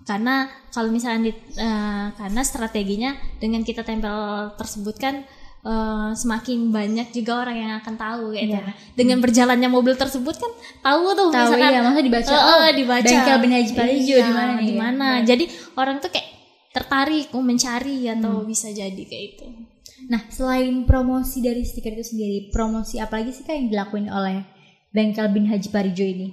karena kalau misalnya di- eh, karena strateginya dengan kita tempel tersebut kan eh, semakin banyak juga orang yang akan tahu gitu. Iya. Dengan berjalannya mobil tersebut kan tahu tuh Tahu misalkan iya, maksudnya dibaca. Eh, oh, eh, dibaca Bengkel bin Haji Parijo Iya, di mana di mana. ya? Jadi orang tuh kayak tertarik mau mencari atau bisa jadi kayak itu. Nah, selain promosi dari stiker itu sendiri, promosi apa lagi sih kak yang dilakuin oleh Bengkel bin Haji Parijo ini?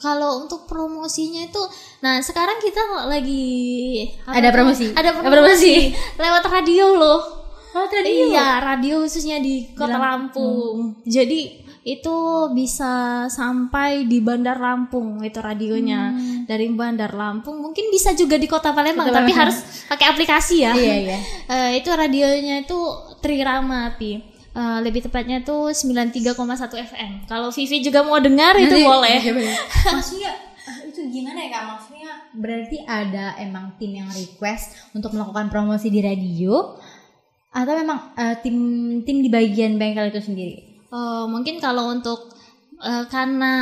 Kalau untuk promosinya itu, nah sekarang kita lagi Ada promosi? Ada Ada promosi lewat radio loh. Oh, Iya, radio khususnya di Kota Lam- Lampung. Jadi itu bisa sampai di Bandar Lampung itu radionya. Dari Bandar Lampung mungkin bisa juga di Kota Palembang, Kota tapi Palembang. harus pakai aplikasi ya. Iya, iya. [laughs] Eh, itu radionya itu Trirama Pi. Eh, lebih tepatnya tuh 93,1 FM. Kalau Vivi juga mau dengar itu Nanti- boleh. iya, boleh. [laughs] Maksudnya ah, itu gimana ya kak? Maksudnya berarti ada emang tim yang request untuk melakukan promosi di radio atau memang eh, tim tim di bagian bengkel itu sendiri? Eh, mungkin kalau untuk eh, karena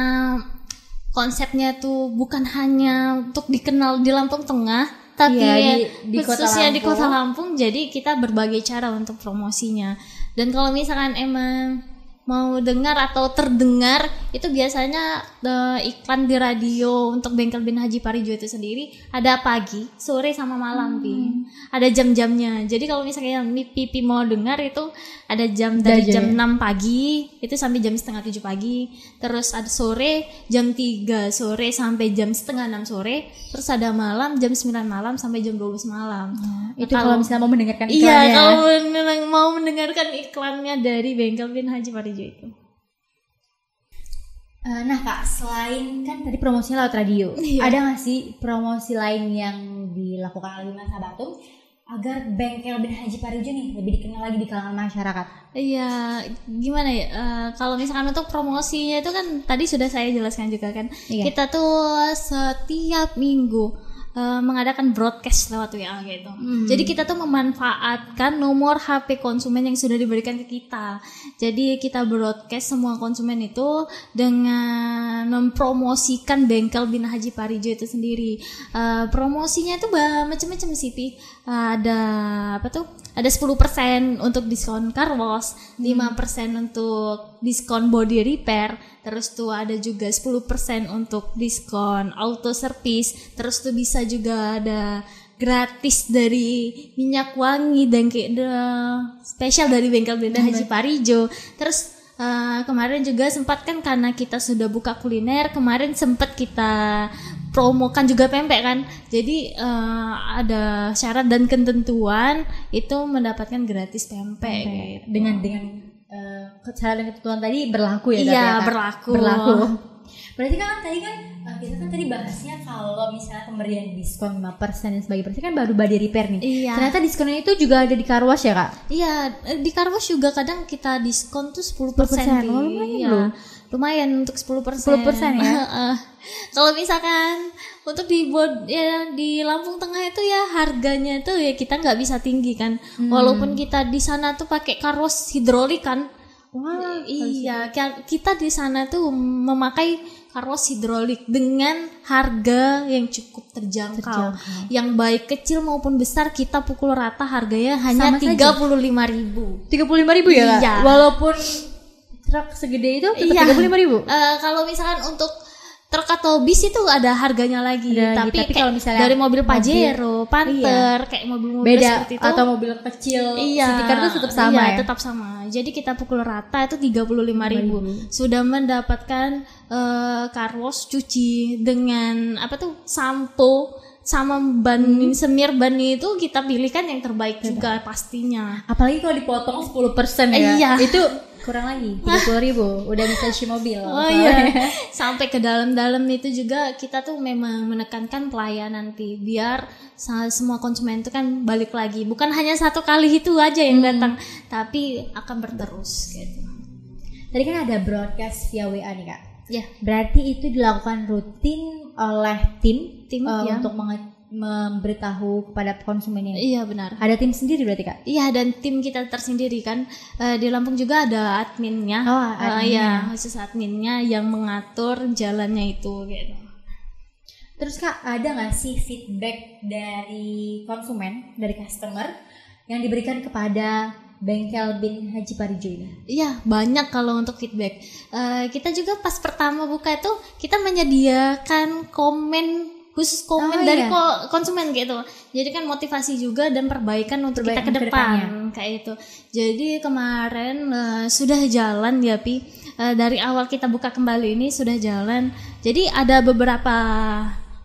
konsepnya tuh bukan hanya untuk dikenal di Lampung Tengah, tapi ya di- di Kota khususnya di Lampung. Kota Lampung. Jadi kita berbagai cara untuk promosinya. Dan kalau misalkan emang mau dengar atau terdengar itu biasanya eh, iklan di radio untuk bengkel bin Haji Parijo itu sendiri ada pagi, sore sama malam Pi. Hmm. Ada jam-jamnya. Jadi kalau misalnya Mi- Pipi mau dengar itu ada jam dari jam jamnya. 6 pagi itu sampai jam setengah 7 pagi. Terus ada sore jam 3 sore sampai jam setengah 6 sore. Terus ada malam jam 9 malam sampai jam 12 malam. Itu kalau- kalau misalnya mau mendengarkan Iya, iklannya. ya. kalau mau mendengarkan iklannya dari Bengkel Bin Haji Parijo itu. Eh, nah kak, selain kan tadi promosinya lewat radio, Iya. ada nggak sih promosi lain yang dilakukan oleh Mas Sabatum agar bengkel bin Haji Parijo nih lebih dikenal lagi di kalangan masyarakat? Iya, gimana ya? eh, kalau misalkan untuk promosinya itu kan tadi sudah saya jelaskan juga kan. Iya. Kita tuh setiap minggu eh, mengadakan broadcast lewat WA gitu. Jadi kita tuh memanfaatkan nomor HP konsumen yang sudah diberikan ke kita. Jadi kita broadcast semua konsumen itu dengan mempromosikan bengkel Bina Haji Parijo itu sendiri. Eh, promosinya itu bah- macam-macam sih, Pi. Ada apa tuh? Ada 10% untuk diskon car wash, 5% untuk diskon body repair, terus tuh ada juga 10% untuk diskon auto service, terus tuh bisa juga ada gratis dari minyak wangi dan kayak the- spesial dari bengkel Benda Haji Parijo. Terus eh, kemarin juga sempat kan karena kita sudah buka kuliner, kemarin sempat kita promokan juga pempek kan. Jadi eh, ada syarat dan ketentuan itu mendapatkan gratis pempek. gitu. dengan dengan eh, cara dan ketentuan tadi berlaku ya Iya, ya, Kak? berlaku. berlaku berarti kan tadi kan eh, kita kan tadi bahasnya kalau misalnya pemberian diskon 5% dan sebagainya kan baru body repair nih Iya. ternyata diskonnya itu juga ada di car wash ya kak Iya, eh, di Carwash juga kadang kita diskon tuh 10%. 10%. Pi. Oh, Iya. loh. Lumayan untuk 10%. 10% ya? [laughs] Heeh. Kalau misalkan untuk di bod ya di Lampung Tengah itu ya harganya tuh ya kita nggak bisa tinggi kan. Hmm. Walaupun kita di sana tuh pakai Carwash hidrolik kan. wah Iya, ki- kita di sana tuh memakai carwash hidrolik dengan harga yang cukup terjangkau. Yang baik kecil maupun besar kita pukul rata harganya hanya tiga puluh lima ribu. tiga puluh lima ribu ya Iya. walaupun truk segede itu tetap Iya. tiga puluh lima ribu Eh, kalau misalkan untuk truk atau bis itu ada harganya lagi, Ada lagi, tapi, tapi kalau misalnya dari mobil mobil- Pajero, Panther, kayak mobil-mobil beda seperti itu atau mobil kecil Iya, car itu tetap sama iya, ya tetap sama. Jadi kita pukul rata itu 35.000. Sudah mendapatkan eh car wash cuci dengan apa tuh sampo sama ban Hmm. semir ban itu kita pilih kan yang terbaik juga pastinya. apalagi kalau dipotong 10% ya Iya. itu kurang lagi [laughs] tiga puluh ribu udah bisa cuci mobil Oh iya, [laughs] sampai ke dalam-dalam itu juga kita tuh memang menekankan pelayanan nanti biar semua konsumen itu kan balik lagi. Bukan hanya satu kali itu aja yang datang, tapi akan berterus gitu. Tadi kan ada broadcast via WA nih kak. Ya, Berarti itu dilakukan rutin oleh tim, Tim, eh, ya. untuk menge- memberitahu kepada konsumennya. iya benar. Ada tim sendiri berarti kak? Iya dan tim kita tersendiri kan Eh, di Lampung juga ada adminnya. Oh, Eh, adminnya. iya khusus adminnya yang mengatur jalannya itu gitu. Terus kak ada nggak sih feedback dari konsumen, dari customer yang diberikan kepada bengkel bin Haji Parijo ini? Iya banyak kalau untuk feedback. Eh, kita juga pas pertama buka itu kita menyediakan komen khusus komen Oh, dari iya. ko- konsumen gitu. Jadi kan motivasi juga dan perbaikan untuk kita Perbaikan ke ke depan kayak itu. Jadi kemarin eh, sudah jalan ya Pi. Eh, dari awal kita buka kembali ini sudah jalan. Jadi ada beberapa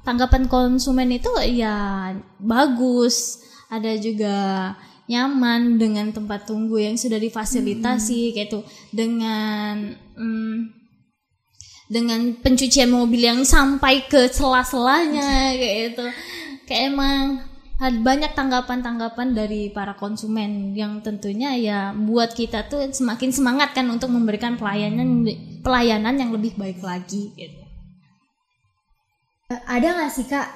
tanggapan konsumen itu ya bagus. Ada juga nyaman dengan tempat tunggu yang sudah difasilitasi kayak itu dengan mm, dengan pencucian mobil yang sampai ke sela-selanya [laughs] kayak itu kayak emang ada banyak tanggapan-tanggapan dari para konsumen yang tentunya ya buat kita tuh semakin semangat kan untuk memberikan pelayanan pelayanan yang lebih baik lagi gitu. Eh, Ada nggak sih kak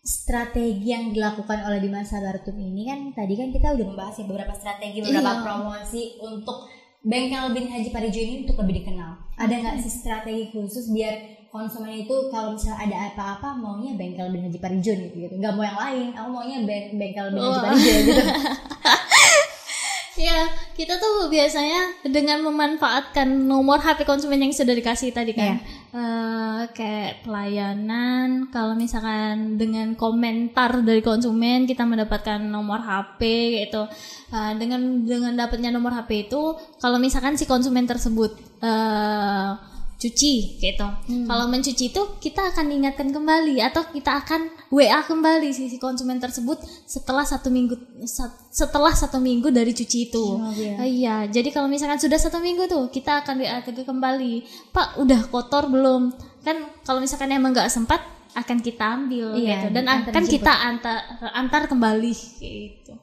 strategi yang dilakukan oleh Bima Sabartum ini kan tadi kan kita udah membahas ya beberapa strategi beberapa Iya. promosi untuk bengkel bin Haji Parijo ini untuk lebih dikenal. Ada nggak sih strategi khusus biar konsumen itu kalau misalnya ada apa-apa maunya bengkel bin Haji Parijo nih gitu, nggak mau yang lain, aku maunya be- bengkel bin Haji Wah. Parijo gitu. [laughs] [laughs] Ya, kita tuh biasanya dengan memanfaatkan nomor HP konsumen yang sudah dikasih tadi kan. Eh, kayak pelayanan, kalau misalkan dengan komentar dari konsumen kita mendapatkan nomor HP gitu. Eh, dengan dengan dapatnya nomor HP itu, kalau misalkan si konsumen tersebut eh cuci gitu. Kalau mencuci itu kita akan ingatkan kembali atau kita akan WA kembali si, si konsumen tersebut setelah satu minggu setelah satu minggu dari cuci itu. Oh, iya, jadi kalau misalkan sudah satu minggu tuh kita akan WA ke- kembali. Pak, udah kotor belum? Kan kalau misalkan emang nggak sempat akan kita ambil Iya, gitu dan akan kita antar antar kembali gitu.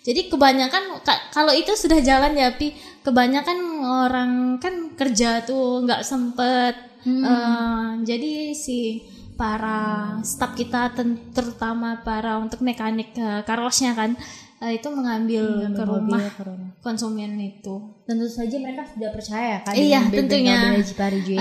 Jadi kebanyakan ka- kalau itu sudah jalan ya, Pi. Kebanyakan orang kan kerja tuh nggak sempet. Hmm. Eh, jadi si para staf kita terutama para untuk mekanik uh, karosnya kan uh, itu mengambil Mengambil ke rumah ke rumah. konsumen itu. Tentu saja mereka sudah percaya kan Iya, dengan tentunya.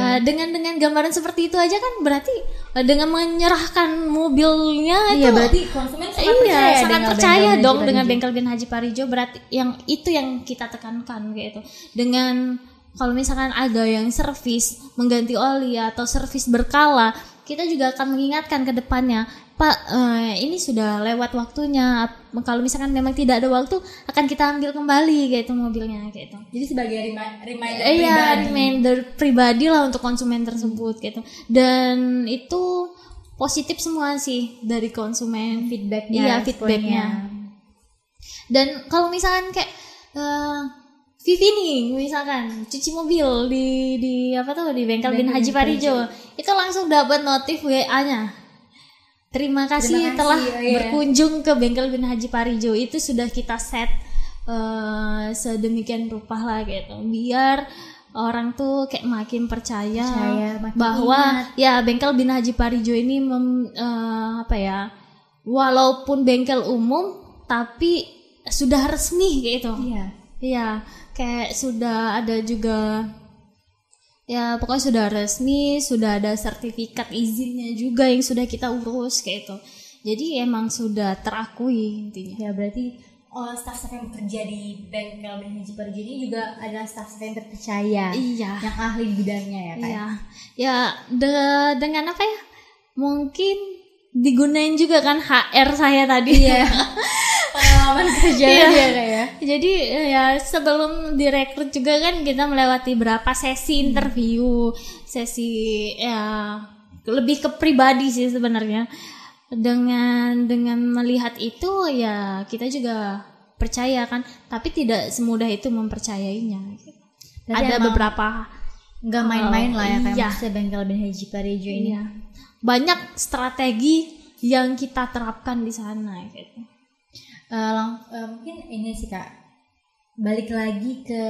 Uh, dengan dengan gambaran seperti itu aja kan berarti uh, dengan menyerahkan mobilnya iya, itu berarti konsumen sangat iya percaya sangat dengan percaya Bengkel dong dengan bengkel bin Haji Parijo berarti yang itu yang kita tekankan gitu. Dengan kalau misalkan ada yang servis mengganti oli atau servis berkala kita juga akan mengingatkan ke depannya Pak eh, ini sudah lewat waktunya kalau misalkan memang tidak ada waktu akan kita ambil kembali gitu mobilnya gitu Jadi sebagai remi- reminder Iya, pribadi. reminder pribadi lah untuk konsumen tersebut gitu. Dan itu positif semua sih dari konsumen. feedbacknya, Iya, feedbacknya. Dan kalau misalkan kayak eh, Vivi nih, misalkan cuci mobil di di apa tuh di bengkel bin Haji Parijo, itu langsung dapat notif WA-nya. Terima kasih, kasih, telah oh iya. berkunjung ke bengkel bin Haji Parijo. Itu sudah kita set eh, sedemikian rupa lah gitu, biar orang tuh kayak makin percaya, Percaya, makin bahwa ya bengkel bin Haji Parijo ini mem- eh, apa ya, walaupun bengkel umum tapi sudah resmi gitu. Iya. Iya, kayak sudah ada juga ya pokoknya sudah resmi, sudah ada sertifikat izinnya juga yang sudah kita urus kayak itu. Jadi emang sudah terakui intinya. Ya berarti oh, staff-staff yang bekerja di bengkel Ben Haji Parijo ini juga adalah staff-staff yang terpercaya, Iya. yang ahli di bidangnya ya kan? Iya. Ya de- dengan apa ya? Mungkin digunain juga kan HR saya tadi. Iya. [laughs] Pengalaman [laughs] kerja Iya. dia kayak. Jadi eh, ya sebelum direkrut juga kan kita melewati berapa sesi interview, sesi ya lebih ke pribadi sih sebenarnya. Dengan dengan melihat itu ya kita juga percaya kan, tapi tidak semudah itu mempercayainya. Berarti Ada emang beberapa nggak main-main lah ya kayak Iya. bengkel Ben Haji Parijo ini. Iya. Banyak strategi yang kita terapkan di sana gitu. Eh, lang- eh, mungkin ini sih kak balik lagi ke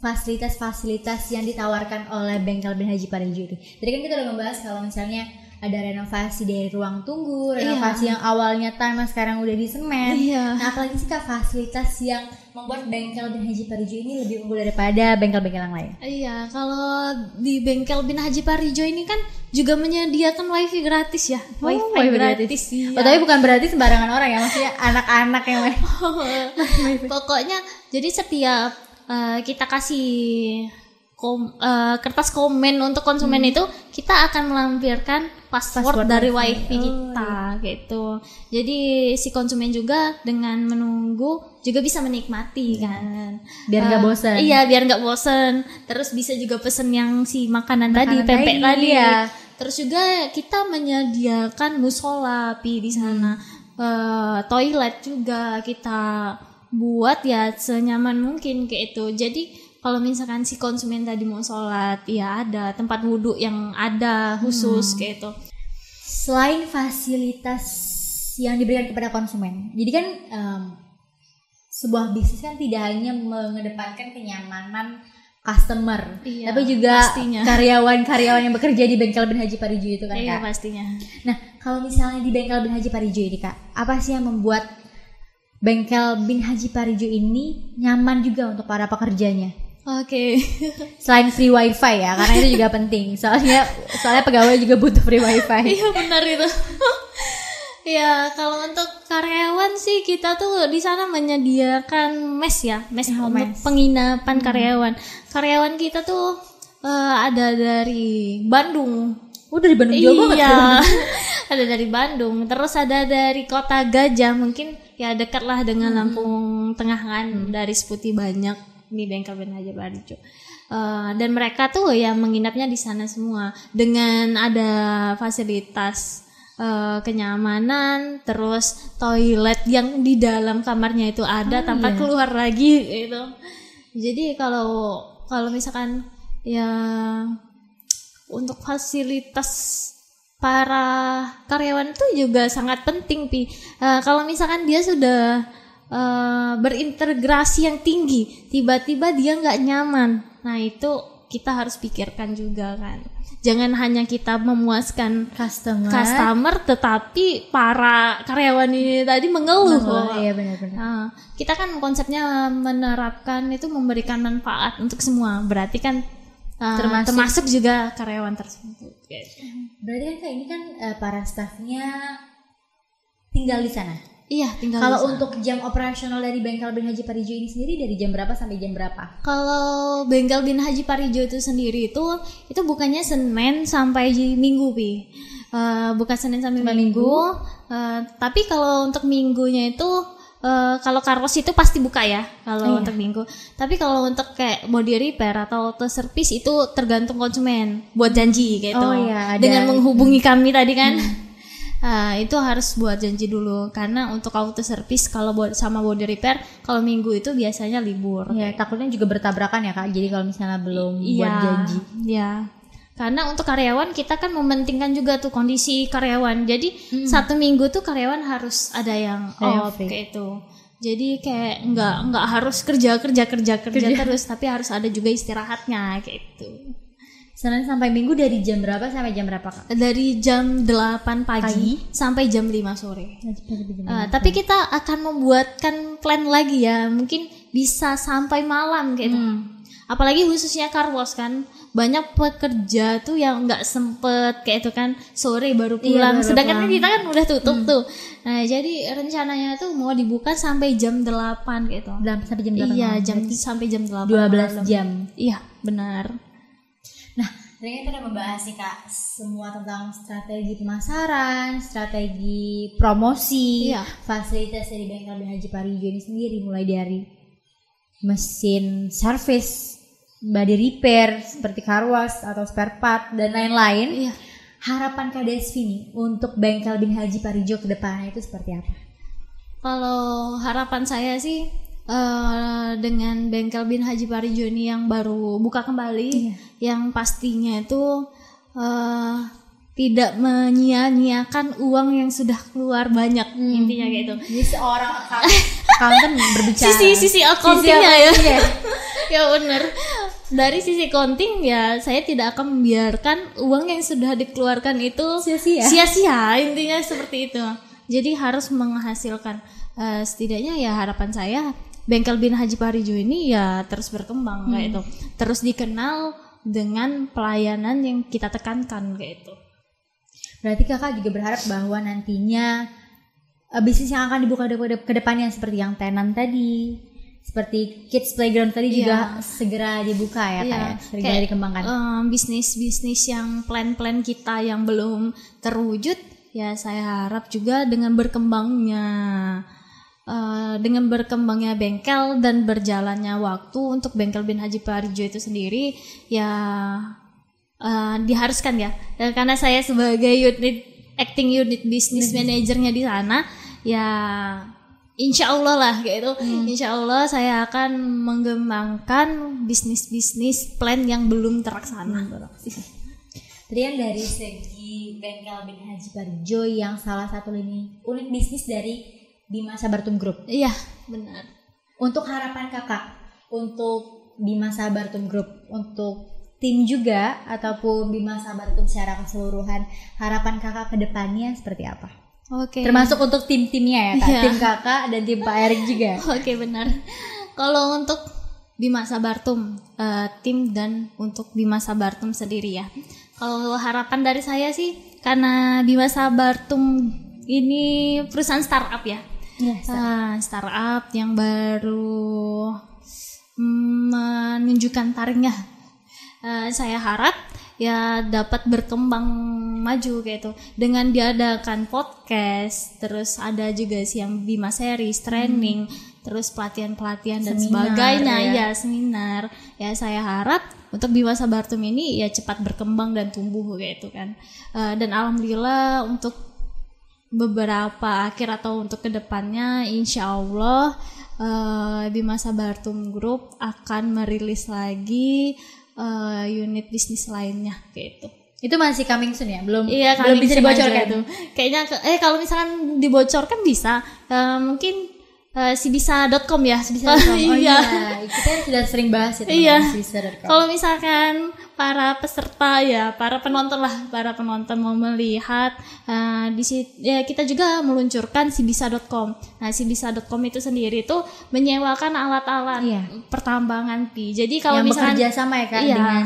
fasilitas-fasilitas yang ditawarkan oleh bengkel Ben Haji Parijo itu. Tadi kan kita udah membahas kalau misalnya ada renovasi dari ruang tunggu, renovasi yang awalnya tanah sekarang udah di semen. Iya. Nah, apalagi sih kak fasilitas yang membuat bengkel Ben Haji Parijo ini lebih unggul daripada bengkel-bengkel yang lain. Iya, kalau di bengkel Bin Haji Parijo ini kan juga menyediakan wifi gratis ya. wifi, Oh, wifi gratis. gratis. iya. Oh, tapi bukan berarti sembarangan orang ya, maksudnya anak-anak yang main. [laughs] Pokoknya jadi setiap eh, kita kasih kom- eh, kertas komen untuk konsumen itu kita akan melampirkan password, Password dari wifi. wifi Oh, kita gitu. Jadi si konsumen juga dengan menunggu juga bisa menikmati kan. Biar nggak Eh, bosan. Iya, biar nggak bosen. Terus bisa juga pesen yang si makanan, tadi, Makanan pempek tadi, tadi. iya. Terus juga kita menyediakan musola pi di sana. Eh, toilet juga kita buat ya senyaman mungkin kayak itu. Jadi kalau misalkan si konsumen tadi mau sholat, ya ada tempat wudhu yang ada khusus kayak itu. selain fasilitas yang diberikan kepada konsumen. Jadi kan em, sebuah bisnis kan tidak hanya mengedepankan kenyamanan customer, Iya, tapi juga karyawan-karyawan yang bekerja di bengkel Ben Haji Parijo itu kan Iya kak. pastinya. Nah kalau misalnya di bengkel Ben Haji Parijo ini kak, apa sih yang membuat bengkel Bin Haji Parijo ini nyaman juga untuk para pekerjanya? Oke. [laughs] Selain free wifi ya, karena itu juga penting. Soalnya soalnya pegawai juga butuh free wifi. Iya benar itu. [laughs] ya kalau untuk karyawan sih kita tuh di sana menyediakan mes ya, mes Oh, untuk mes. penginapan karyawan. Karyawan kita tuh eh, ada dari Bandung. Udah di Bandung jauh banget iya. tuh. [laughs] ada dari Bandung, terus ada dari Kota Gajah, mungkin ya dekat lah dengan Lampung Tengah kan, dari Seputi banyak di bengkel Ben Haji Parijo. Eh, dan mereka tuh ya menginapnya di sana semua dengan ada fasilitas eh, kenyamanan, terus toilet yang di dalam kamarnya itu ada tanpa iya. keluar lagi gitu. Jadi kalau kalau misalkan ya untuk fasilitas para karyawan itu juga sangat penting pi Eh, kalau misalkan dia sudah eh, berintegrasi yang tinggi tiba-tiba dia nggak nyaman nah itu kita harus pikirkan juga kan jangan hanya kita memuaskan Customer. customer tetapi para karyawan ini tadi mengeluh Oh, iya benar-benar. Nah, kita kan konsepnya menerapkan itu memberikan manfaat untuk semua. Berarti kan uh, Termasuk- termasuk, juga karyawan tersebut. gitu. Berarti kan ini kan eh, para staffnya tinggal di sana. Iya, tinggal Kalau untuk jam operasional dari bengkel bin Haji Parijo ini sendiri dari jam berapa sampai jam berapa? kalau bengkel bin Haji Parijo itu sendiri itu itu bukannya Senin sampai Minggu pi. Eh, bukan Senin sampai Sampai Minggu. Eh, tapi kalau untuk minggunya itu eh, kalau Carlos itu pasti buka ya kalau Iya. untuk minggu. Tapi kalau untuk kayak body repair atau auto service itu tergantung konsumen buat janji gitu. Oh iya, ada- Dengan menghubungi kami tadi kan. Ah, itu harus buat janji dulu karena untuk auto service kalau buat sama body repair kalau minggu itu biasanya libur. Ya takutnya juga bertabrakan ya kak. Jadi kalau misalnya belum buat Iya, janji. Iya. Karena untuk karyawan kita kan mementingkan juga tuh kondisi karyawan. Jadi satu minggu tuh karyawan harus ada yang off kayak itu. Jadi kayak nggak nggak harus kerja kerja kerja kerja terus, tapi harus ada juga istirahatnya kayak itu. Senin sampai Minggu dari jam berapa sampai jam berapa kak? Dari jam 8 pagi, sampai jam 5 sore. Uh, tapi kita akan membuatkan plan lagi ya, mungkin bisa sampai malam gitu. Apalagi khususnya car wash kan, banyak pekerja tuh yang nggak sempet kayak itu kan sore baru Iya, pulang. baru Sedangkan pulang. kita kan udah tutup tuh. Nah jadi rencananya tuh mau dibuka sampai jam 8 gitu. Sampai jam 8 Iya malam. jam sampai jam 8 12 malam. jam. Iya benar. Tadi kita udah membahas nih kak semua tentang strategi pemasaran, strategi promosi, Iya. fasilitas dari bengkel bin Haji Parijo ini sendiri mulai dari mesin service, body repair seperti car wash atau spare part dan lain-lain. Iya. Harapan Kak Desvi nih untuk bengkel bin Haji Parijo ke depannya itu seperti apa? Kalau harapan saya sih eh, dengan bengkel bin Haji Parijo ini yang baru buka kembali, Iya. yang pastinya itu eh, tidak menyia-nyiakan uang yang sudah keluar banyak intinya kayak itu. Jadi seorang [laughs] accountant berbicara. Sisi sisi accountingnya ya. accountingnya. [laughs] ya benar. Dari sisi accounting ya saya tidak akan membiarkan uang yang sudah dikeluarkan itu Sia-sia. sia-sia intinya seperti itu. Jadi harus menghasilkan Eh, setidaknya ya harapan saya bengkel bin Haji Parijo ini ya terus berkembang kayak itu. Terus dikenal dengan pelayanan yang kita tekankan kayak itu. Berarti kakak juga berharap bahwa nantinya eh, bisnis yang akan dibuka ke depannya seperti yang tenan tadi, seperti kids playground tadi juga segera dibuka ya kak Iya, ya, segera kayak, dikembangkan. em, bisnis-bisnis yang plan-plan kita yang belum terwujud ya saya harap juga dengan berkembangnya eh, dengan berkembangnya bengkel dan berjalannya waktu untuk bengkel bin Haji Parijo itu sendiri ya eh, diharuskan ya Dan karena saya sebagai unit acting unit business manajernya di sana ya Insya Allah lah gitu. Insya Allah saya akan mengembangkan bisnis-bisnis plan yang belum terlaksana. Tadi yang dari segi bengkel bin Haji Parijo yang salah satu lini unit bisnis dari Bima Sabartum Group. Iya, benar. Untuk harapan kakak untuk Bima Sabartum Group untuk tim juga ataupun Bima Sabartum secara keseluruhan harapan kakak ke depannya seperti apa? Oke. Termasuk untuk tim-timnya ya kak, Iya. tim kakak dan tim Pak Erik juga. [laughs] Oke, benar. Kalau untuk Bima Sabartum eh, tim dan untuk Bima Sabartum sendiri ya. Kalau harapan dari saya sih karena Bima Sabartum ini perusahaan startup ya. Iya, Ah, startup. yang baru mm, menunjukkan taringnya. Eh, saya harap ya dapat berkembang maju kayak itu. Dengan diadakan podcast terus ada juga sih yang Bima series training terus pelatihan-pelatihan dan sebagainya. ya. ya seminar. Ya saya harap untuk Bima Sabartum ini ya cepat berkembang dan tumbuh kayak itu kan. Eh, dan alhamdulillah untuk beberapa akhir atau untuk ke depannya insya Allah eh, Bima Sabartum Group akan merilis lagi eh, unit bisnis lainnya kayak itu. Itu masih coming soon ya? Belum Iya, belum bisa dibocorkan. itu. Kayaknya eh kalau misalkan dibocorkan bisa Eh, mungkin eh, sibisa.com ya. Bisa.com. [laughs] Oh iya. iya. Kita sudah sering bahas ya Iya. Kalau misalkan para peserta ya, para penonton lah, para penonton mau melihat eh, di ya kita juga meluncurkan sibisa.com. Nah, sibisa.com itu sendiri itu menyewakan alat-alat Iya. pertambangan pi. Jadi kalau yang misalkan bekerja sama ya kak Iya. dengan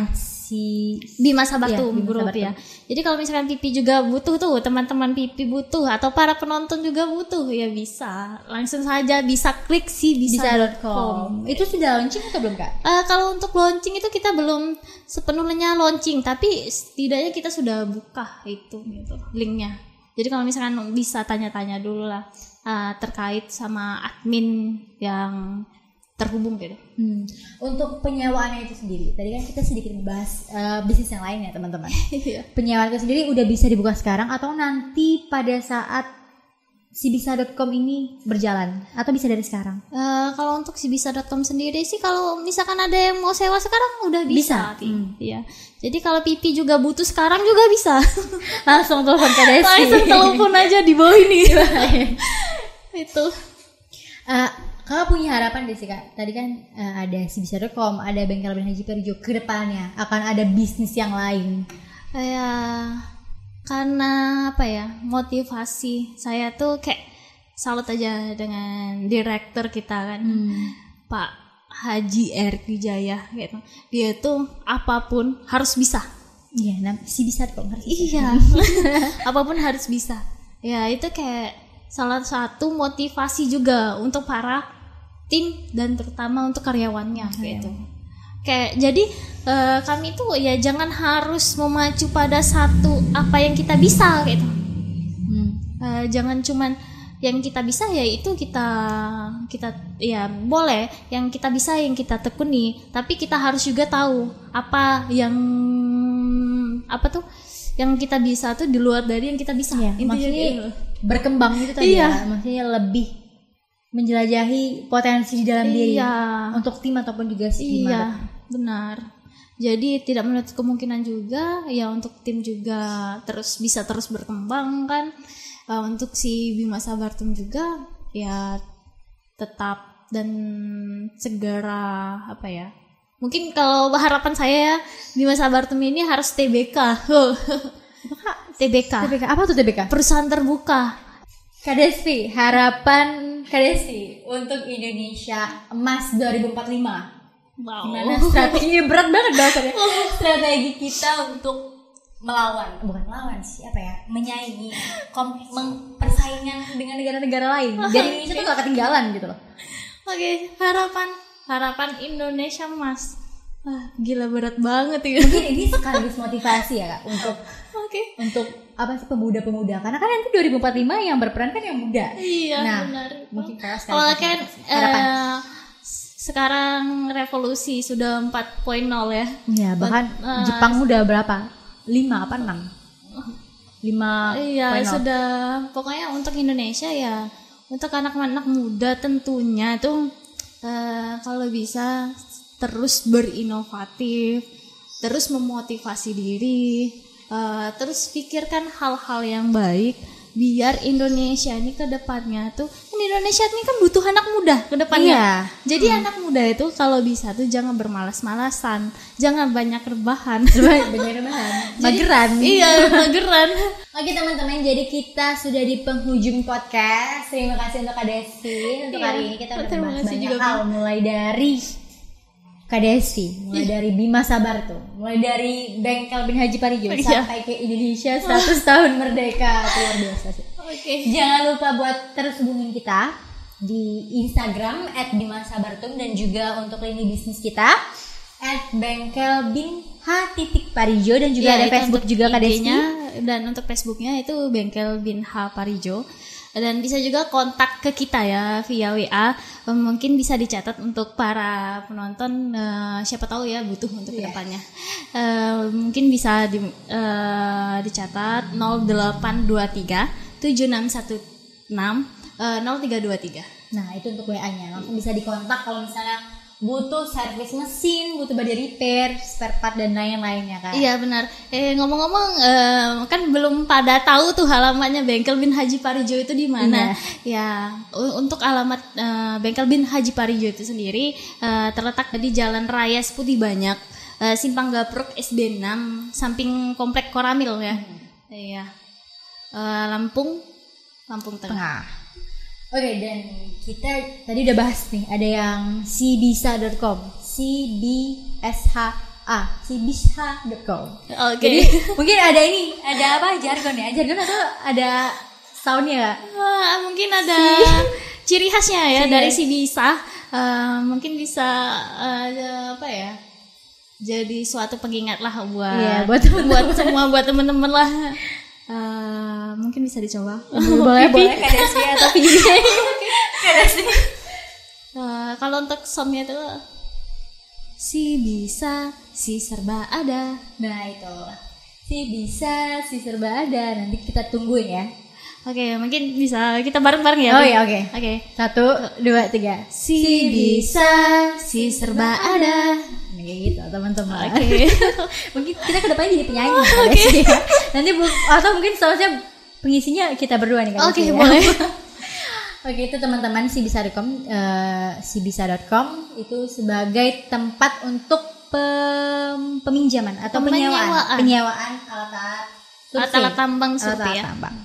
si Bima Bima grup Sabartum. ya. Jadi kalau misalkan Pipi juga butuh tuh, teman-teman Pipi butuh atau para penonton juga butuh ya bisa. Langsung saja bisa klik si bisa.com. Itu sudah launching atau belum kak? Eh, kalau untuk launching itu kita belum sepenuhnya launching, tapi setidaknya kita sudah buka itu gitu linknya. Jadi kalau misalkan bisa tanya-tanya dulu lah eh, terkait sama admin yang terhubung gitu. Hmm. Untuk penyewaannya itu sendiri, tadi kan kita sedikit membahas eh, bisnis yang lain ya teman-teman. [laughs] Penyewaan itu sendiri udah bisa dibuka sekarang atau nanti pada saat si bisa.com ini berjalan atau bisa dari sekarang? Eh, kalau untuk si bisa.com sendiri sih kalau misalkan ada yang mau sewa sekarang udah Bisa? bisa. Hmm. Iya. Jadi kalau Pipi juga butuh sekarang juga bisa. [laughs] Langsung telepon Kak Desi. Langsung telepon aja di bawah ini. [laughs] Itu. Eh, kakak punya harapan deh sih kak. Tadi kan eh, ada si bisa.com, ada bengkel Ben Haji Perijo. Ke depannya akan ada bisnis yang lain. Kayak karena apa ya motivasi saya tuh kayak salut aja dengan direktur kita kan Pak Haji R Wijaya gitu dia tuh apa pun harus bisa Iya, nah, si bisa.com harus. iya [laughs] apa pun harus bisa ya itu kayak salah satu motivasi juga untuk para tim dan terutama untuk karyawannya gitu. Kayak jadi eh, kami tuh ya jangan harus memacu pada satu apa yang kita bisa gitu. Hmm. Eh, jangan cuman yang kita bisa ya itu kita kita ya boleh yang kita bisa yang kita tekuni. Tapi kita harus juga tahu apa yang apa tuh yang kita bisa tuh di luar dari yang kita bisa. Intinya maksudnya berkembang itu tadi Iya. ya, maksudnya lebih menjelajahi potensi di dalam diri iya. untuk tim ataupun juga si iya benar. Jadi tidak menutup kemungkinan juga ya untuk tim juga terus bisa terus berkembang kan. Eh, untuk si Bima Sabartum juga ya tetap dan segera apa ya mungkin kalau harapan saya ya Bima Sabartum ini harus TBK [laughs] TBK TBK apa tuh TBK? perusahaan terbuka Kak Desti, harapan Kak Desti untuk Indonesia emas 2045 wow. Gimana strategi berat banget bahasanya. [laughs] Strategi kita untuk melawan Bukan melawan sih, apa ya? Menyaingi kom, meng- Persaingan dengan negara-negara lain. Biar Indonesia tuh gak ketinggalan gitu loh. Oke, harapan harapan Indonesia Mas. Wah, gila berat banget ya. Mungkin ini sekaligus motivasi ya kak Untuk Oke. untuk apa sih pemuda-pemuda? Karena kan nanti 2045 yang berperan kan yang muda. Iya, Nah, benar. mungkin kakak sekaligus Kalau kan eh, sekarang revolusi sudah 4.0 ya. ya bahkan eh, Jepang udah berapa? 5 apa 6 5 Iya, sudah. Pokoknya untuk Indonesia ya untuk anak-anak muda tentunya itu eh, kalau bisa terus berinovatif, terus memotivasi diri, eh, terus pikirkan hal-hal yang baik biar Indonesia ini ke depannya tuh kan Indonesia ini kan butuh anak muda ke depannya. Iya. Jadi anak muda itu kalau bisa tuh jangan bermalas-malasan, jangan banyak rebahan. [laughs] banyak rebahan mageran iya, [laughs] mageran. Oke teman-teman, jadi kita sudah di penghujung podcast. Terima kasih untuk Kak Desi. Untuk Iya, hari ini kita udah terima bahas kasih banyak juga, hal, mulai dari Kak Desi, mulai dari Bima Sabarto, mulai dari Bengkel Bin Haji Parijo Iya. sampai ke Indonesia 100 [laughs] tahun merdeka. Luar biasa sih. Oke. Jangan lupa buat terus hubungin kita di Instagram @bimasabartum dan juga untuk lini bisnis kita @bengkel bin H titik Parijo dan juga Iya, ada Facebook juga. IG-nya, dan untuk Facebooknya itu bengkel bin H Parijo dan bisa juga kontak ke kita ya via WA mungkin bisa dicatat untuk para penonton eh, siapa tahu ya butuh untuk Iya. ke depannya Eh, mungkin bisa di, eh, dicatat 0823 7616 eh, 0323 Nah itu untuk WA-nya langsung bisa dikontak kalau misalnya butuh servis mesin, butuh body repair, spare part dan lain-lainnya kan. Iya benar. Eh ngomong-ngomong eh, kan belum pada tahu tuh alamatnya Bengkel Bin Haji Parijo itu di mana. Ya, u- untuk alamat eh, Bengkel Bin Haji Parijo itu sendiri eh, terletak di Jalan Raya Seputih Banyak, eh, Simpang Gapruk SB 6, samping Komplek Koramil ya. Iya. Eh, Lampung, Lampung Tengah. Tengah. Oke, dan kita tadi udah bahas nih, ada yang cbisa.com, cbsha, cbisha.com. Oke. Jadi mungkin ada ini, ada apa jargon ya? Jargon atau ada soundnya? Wah, mungkin ada ciri khasnya ya Ciri dari khas. si bisa. Eh, mungkin bisa eh, apa ya? Jadi suatu pengingat lah buat Iya, buat temen-temen. buat semua buat temen-temen lah. [laughs] Eh, mungkin bisa dicoba. [laughs] boleh, boleh, Kak Desi atau [laughs] Desi. Eh, kalau untuk songnya itu si bisa si serba ada. Nah itu, si bisa, si serba ada. Nanti kita tungguin ya. Oke, mungkin bisa kita bareng-bareng ya. Oh iya, oke. Oke. Satu, dua, tiga. Si bisa, si serba ada. Kayak gitu teman-teman. Oke. [laughs] mungkin kita ke depannya jadi penyanyi [laughs] Kak Desi, ya. Nanti bu- atau mungkin seharusnya pengisinya kita berdua nih Oke, Desi, ya. boleh. [laughs] Oke itu teman-teman sibisa.com eh, sibisa.com itu sebagai tempat untuk pem- peminjaman atau penyewaan Penyewaan. alat-alat. Alat-alat tambang Alat-alat ya. tambang.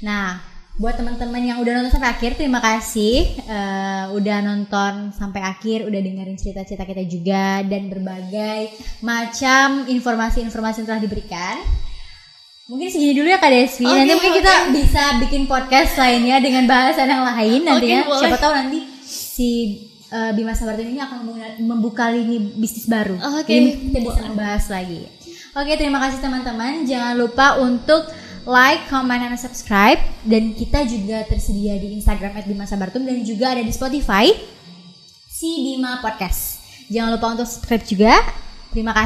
Nah buat teman-teman yang udah nonton sampai akhir terima kasih eh, udah nonton sampai akhir udah dengerin cerita-cerita kita juga dan berbagai macam informasi-informasi yang telah diberikan Mungkin segini dulu ya Kak Desvi. Oke, nanti mungkin kita oke. bisa bikin podcast lainnya dengan bahasan yang lain nantinya. boleh. Siapa tahu nanti si uh, Bima Sabartun ini akan membuka- lini bisnis baru. Oke. Jadi kita bisa membahas lagi. Oke, terima kasih teman-teman. Jangan lupa untuk like, comment, dan subscribe. Dan kita juga tersedia di Instagram @bimasabartum dan juga ada di Spotify si Bima Podcast. Jangan lupa untuk subscribe juga. Terima kasih.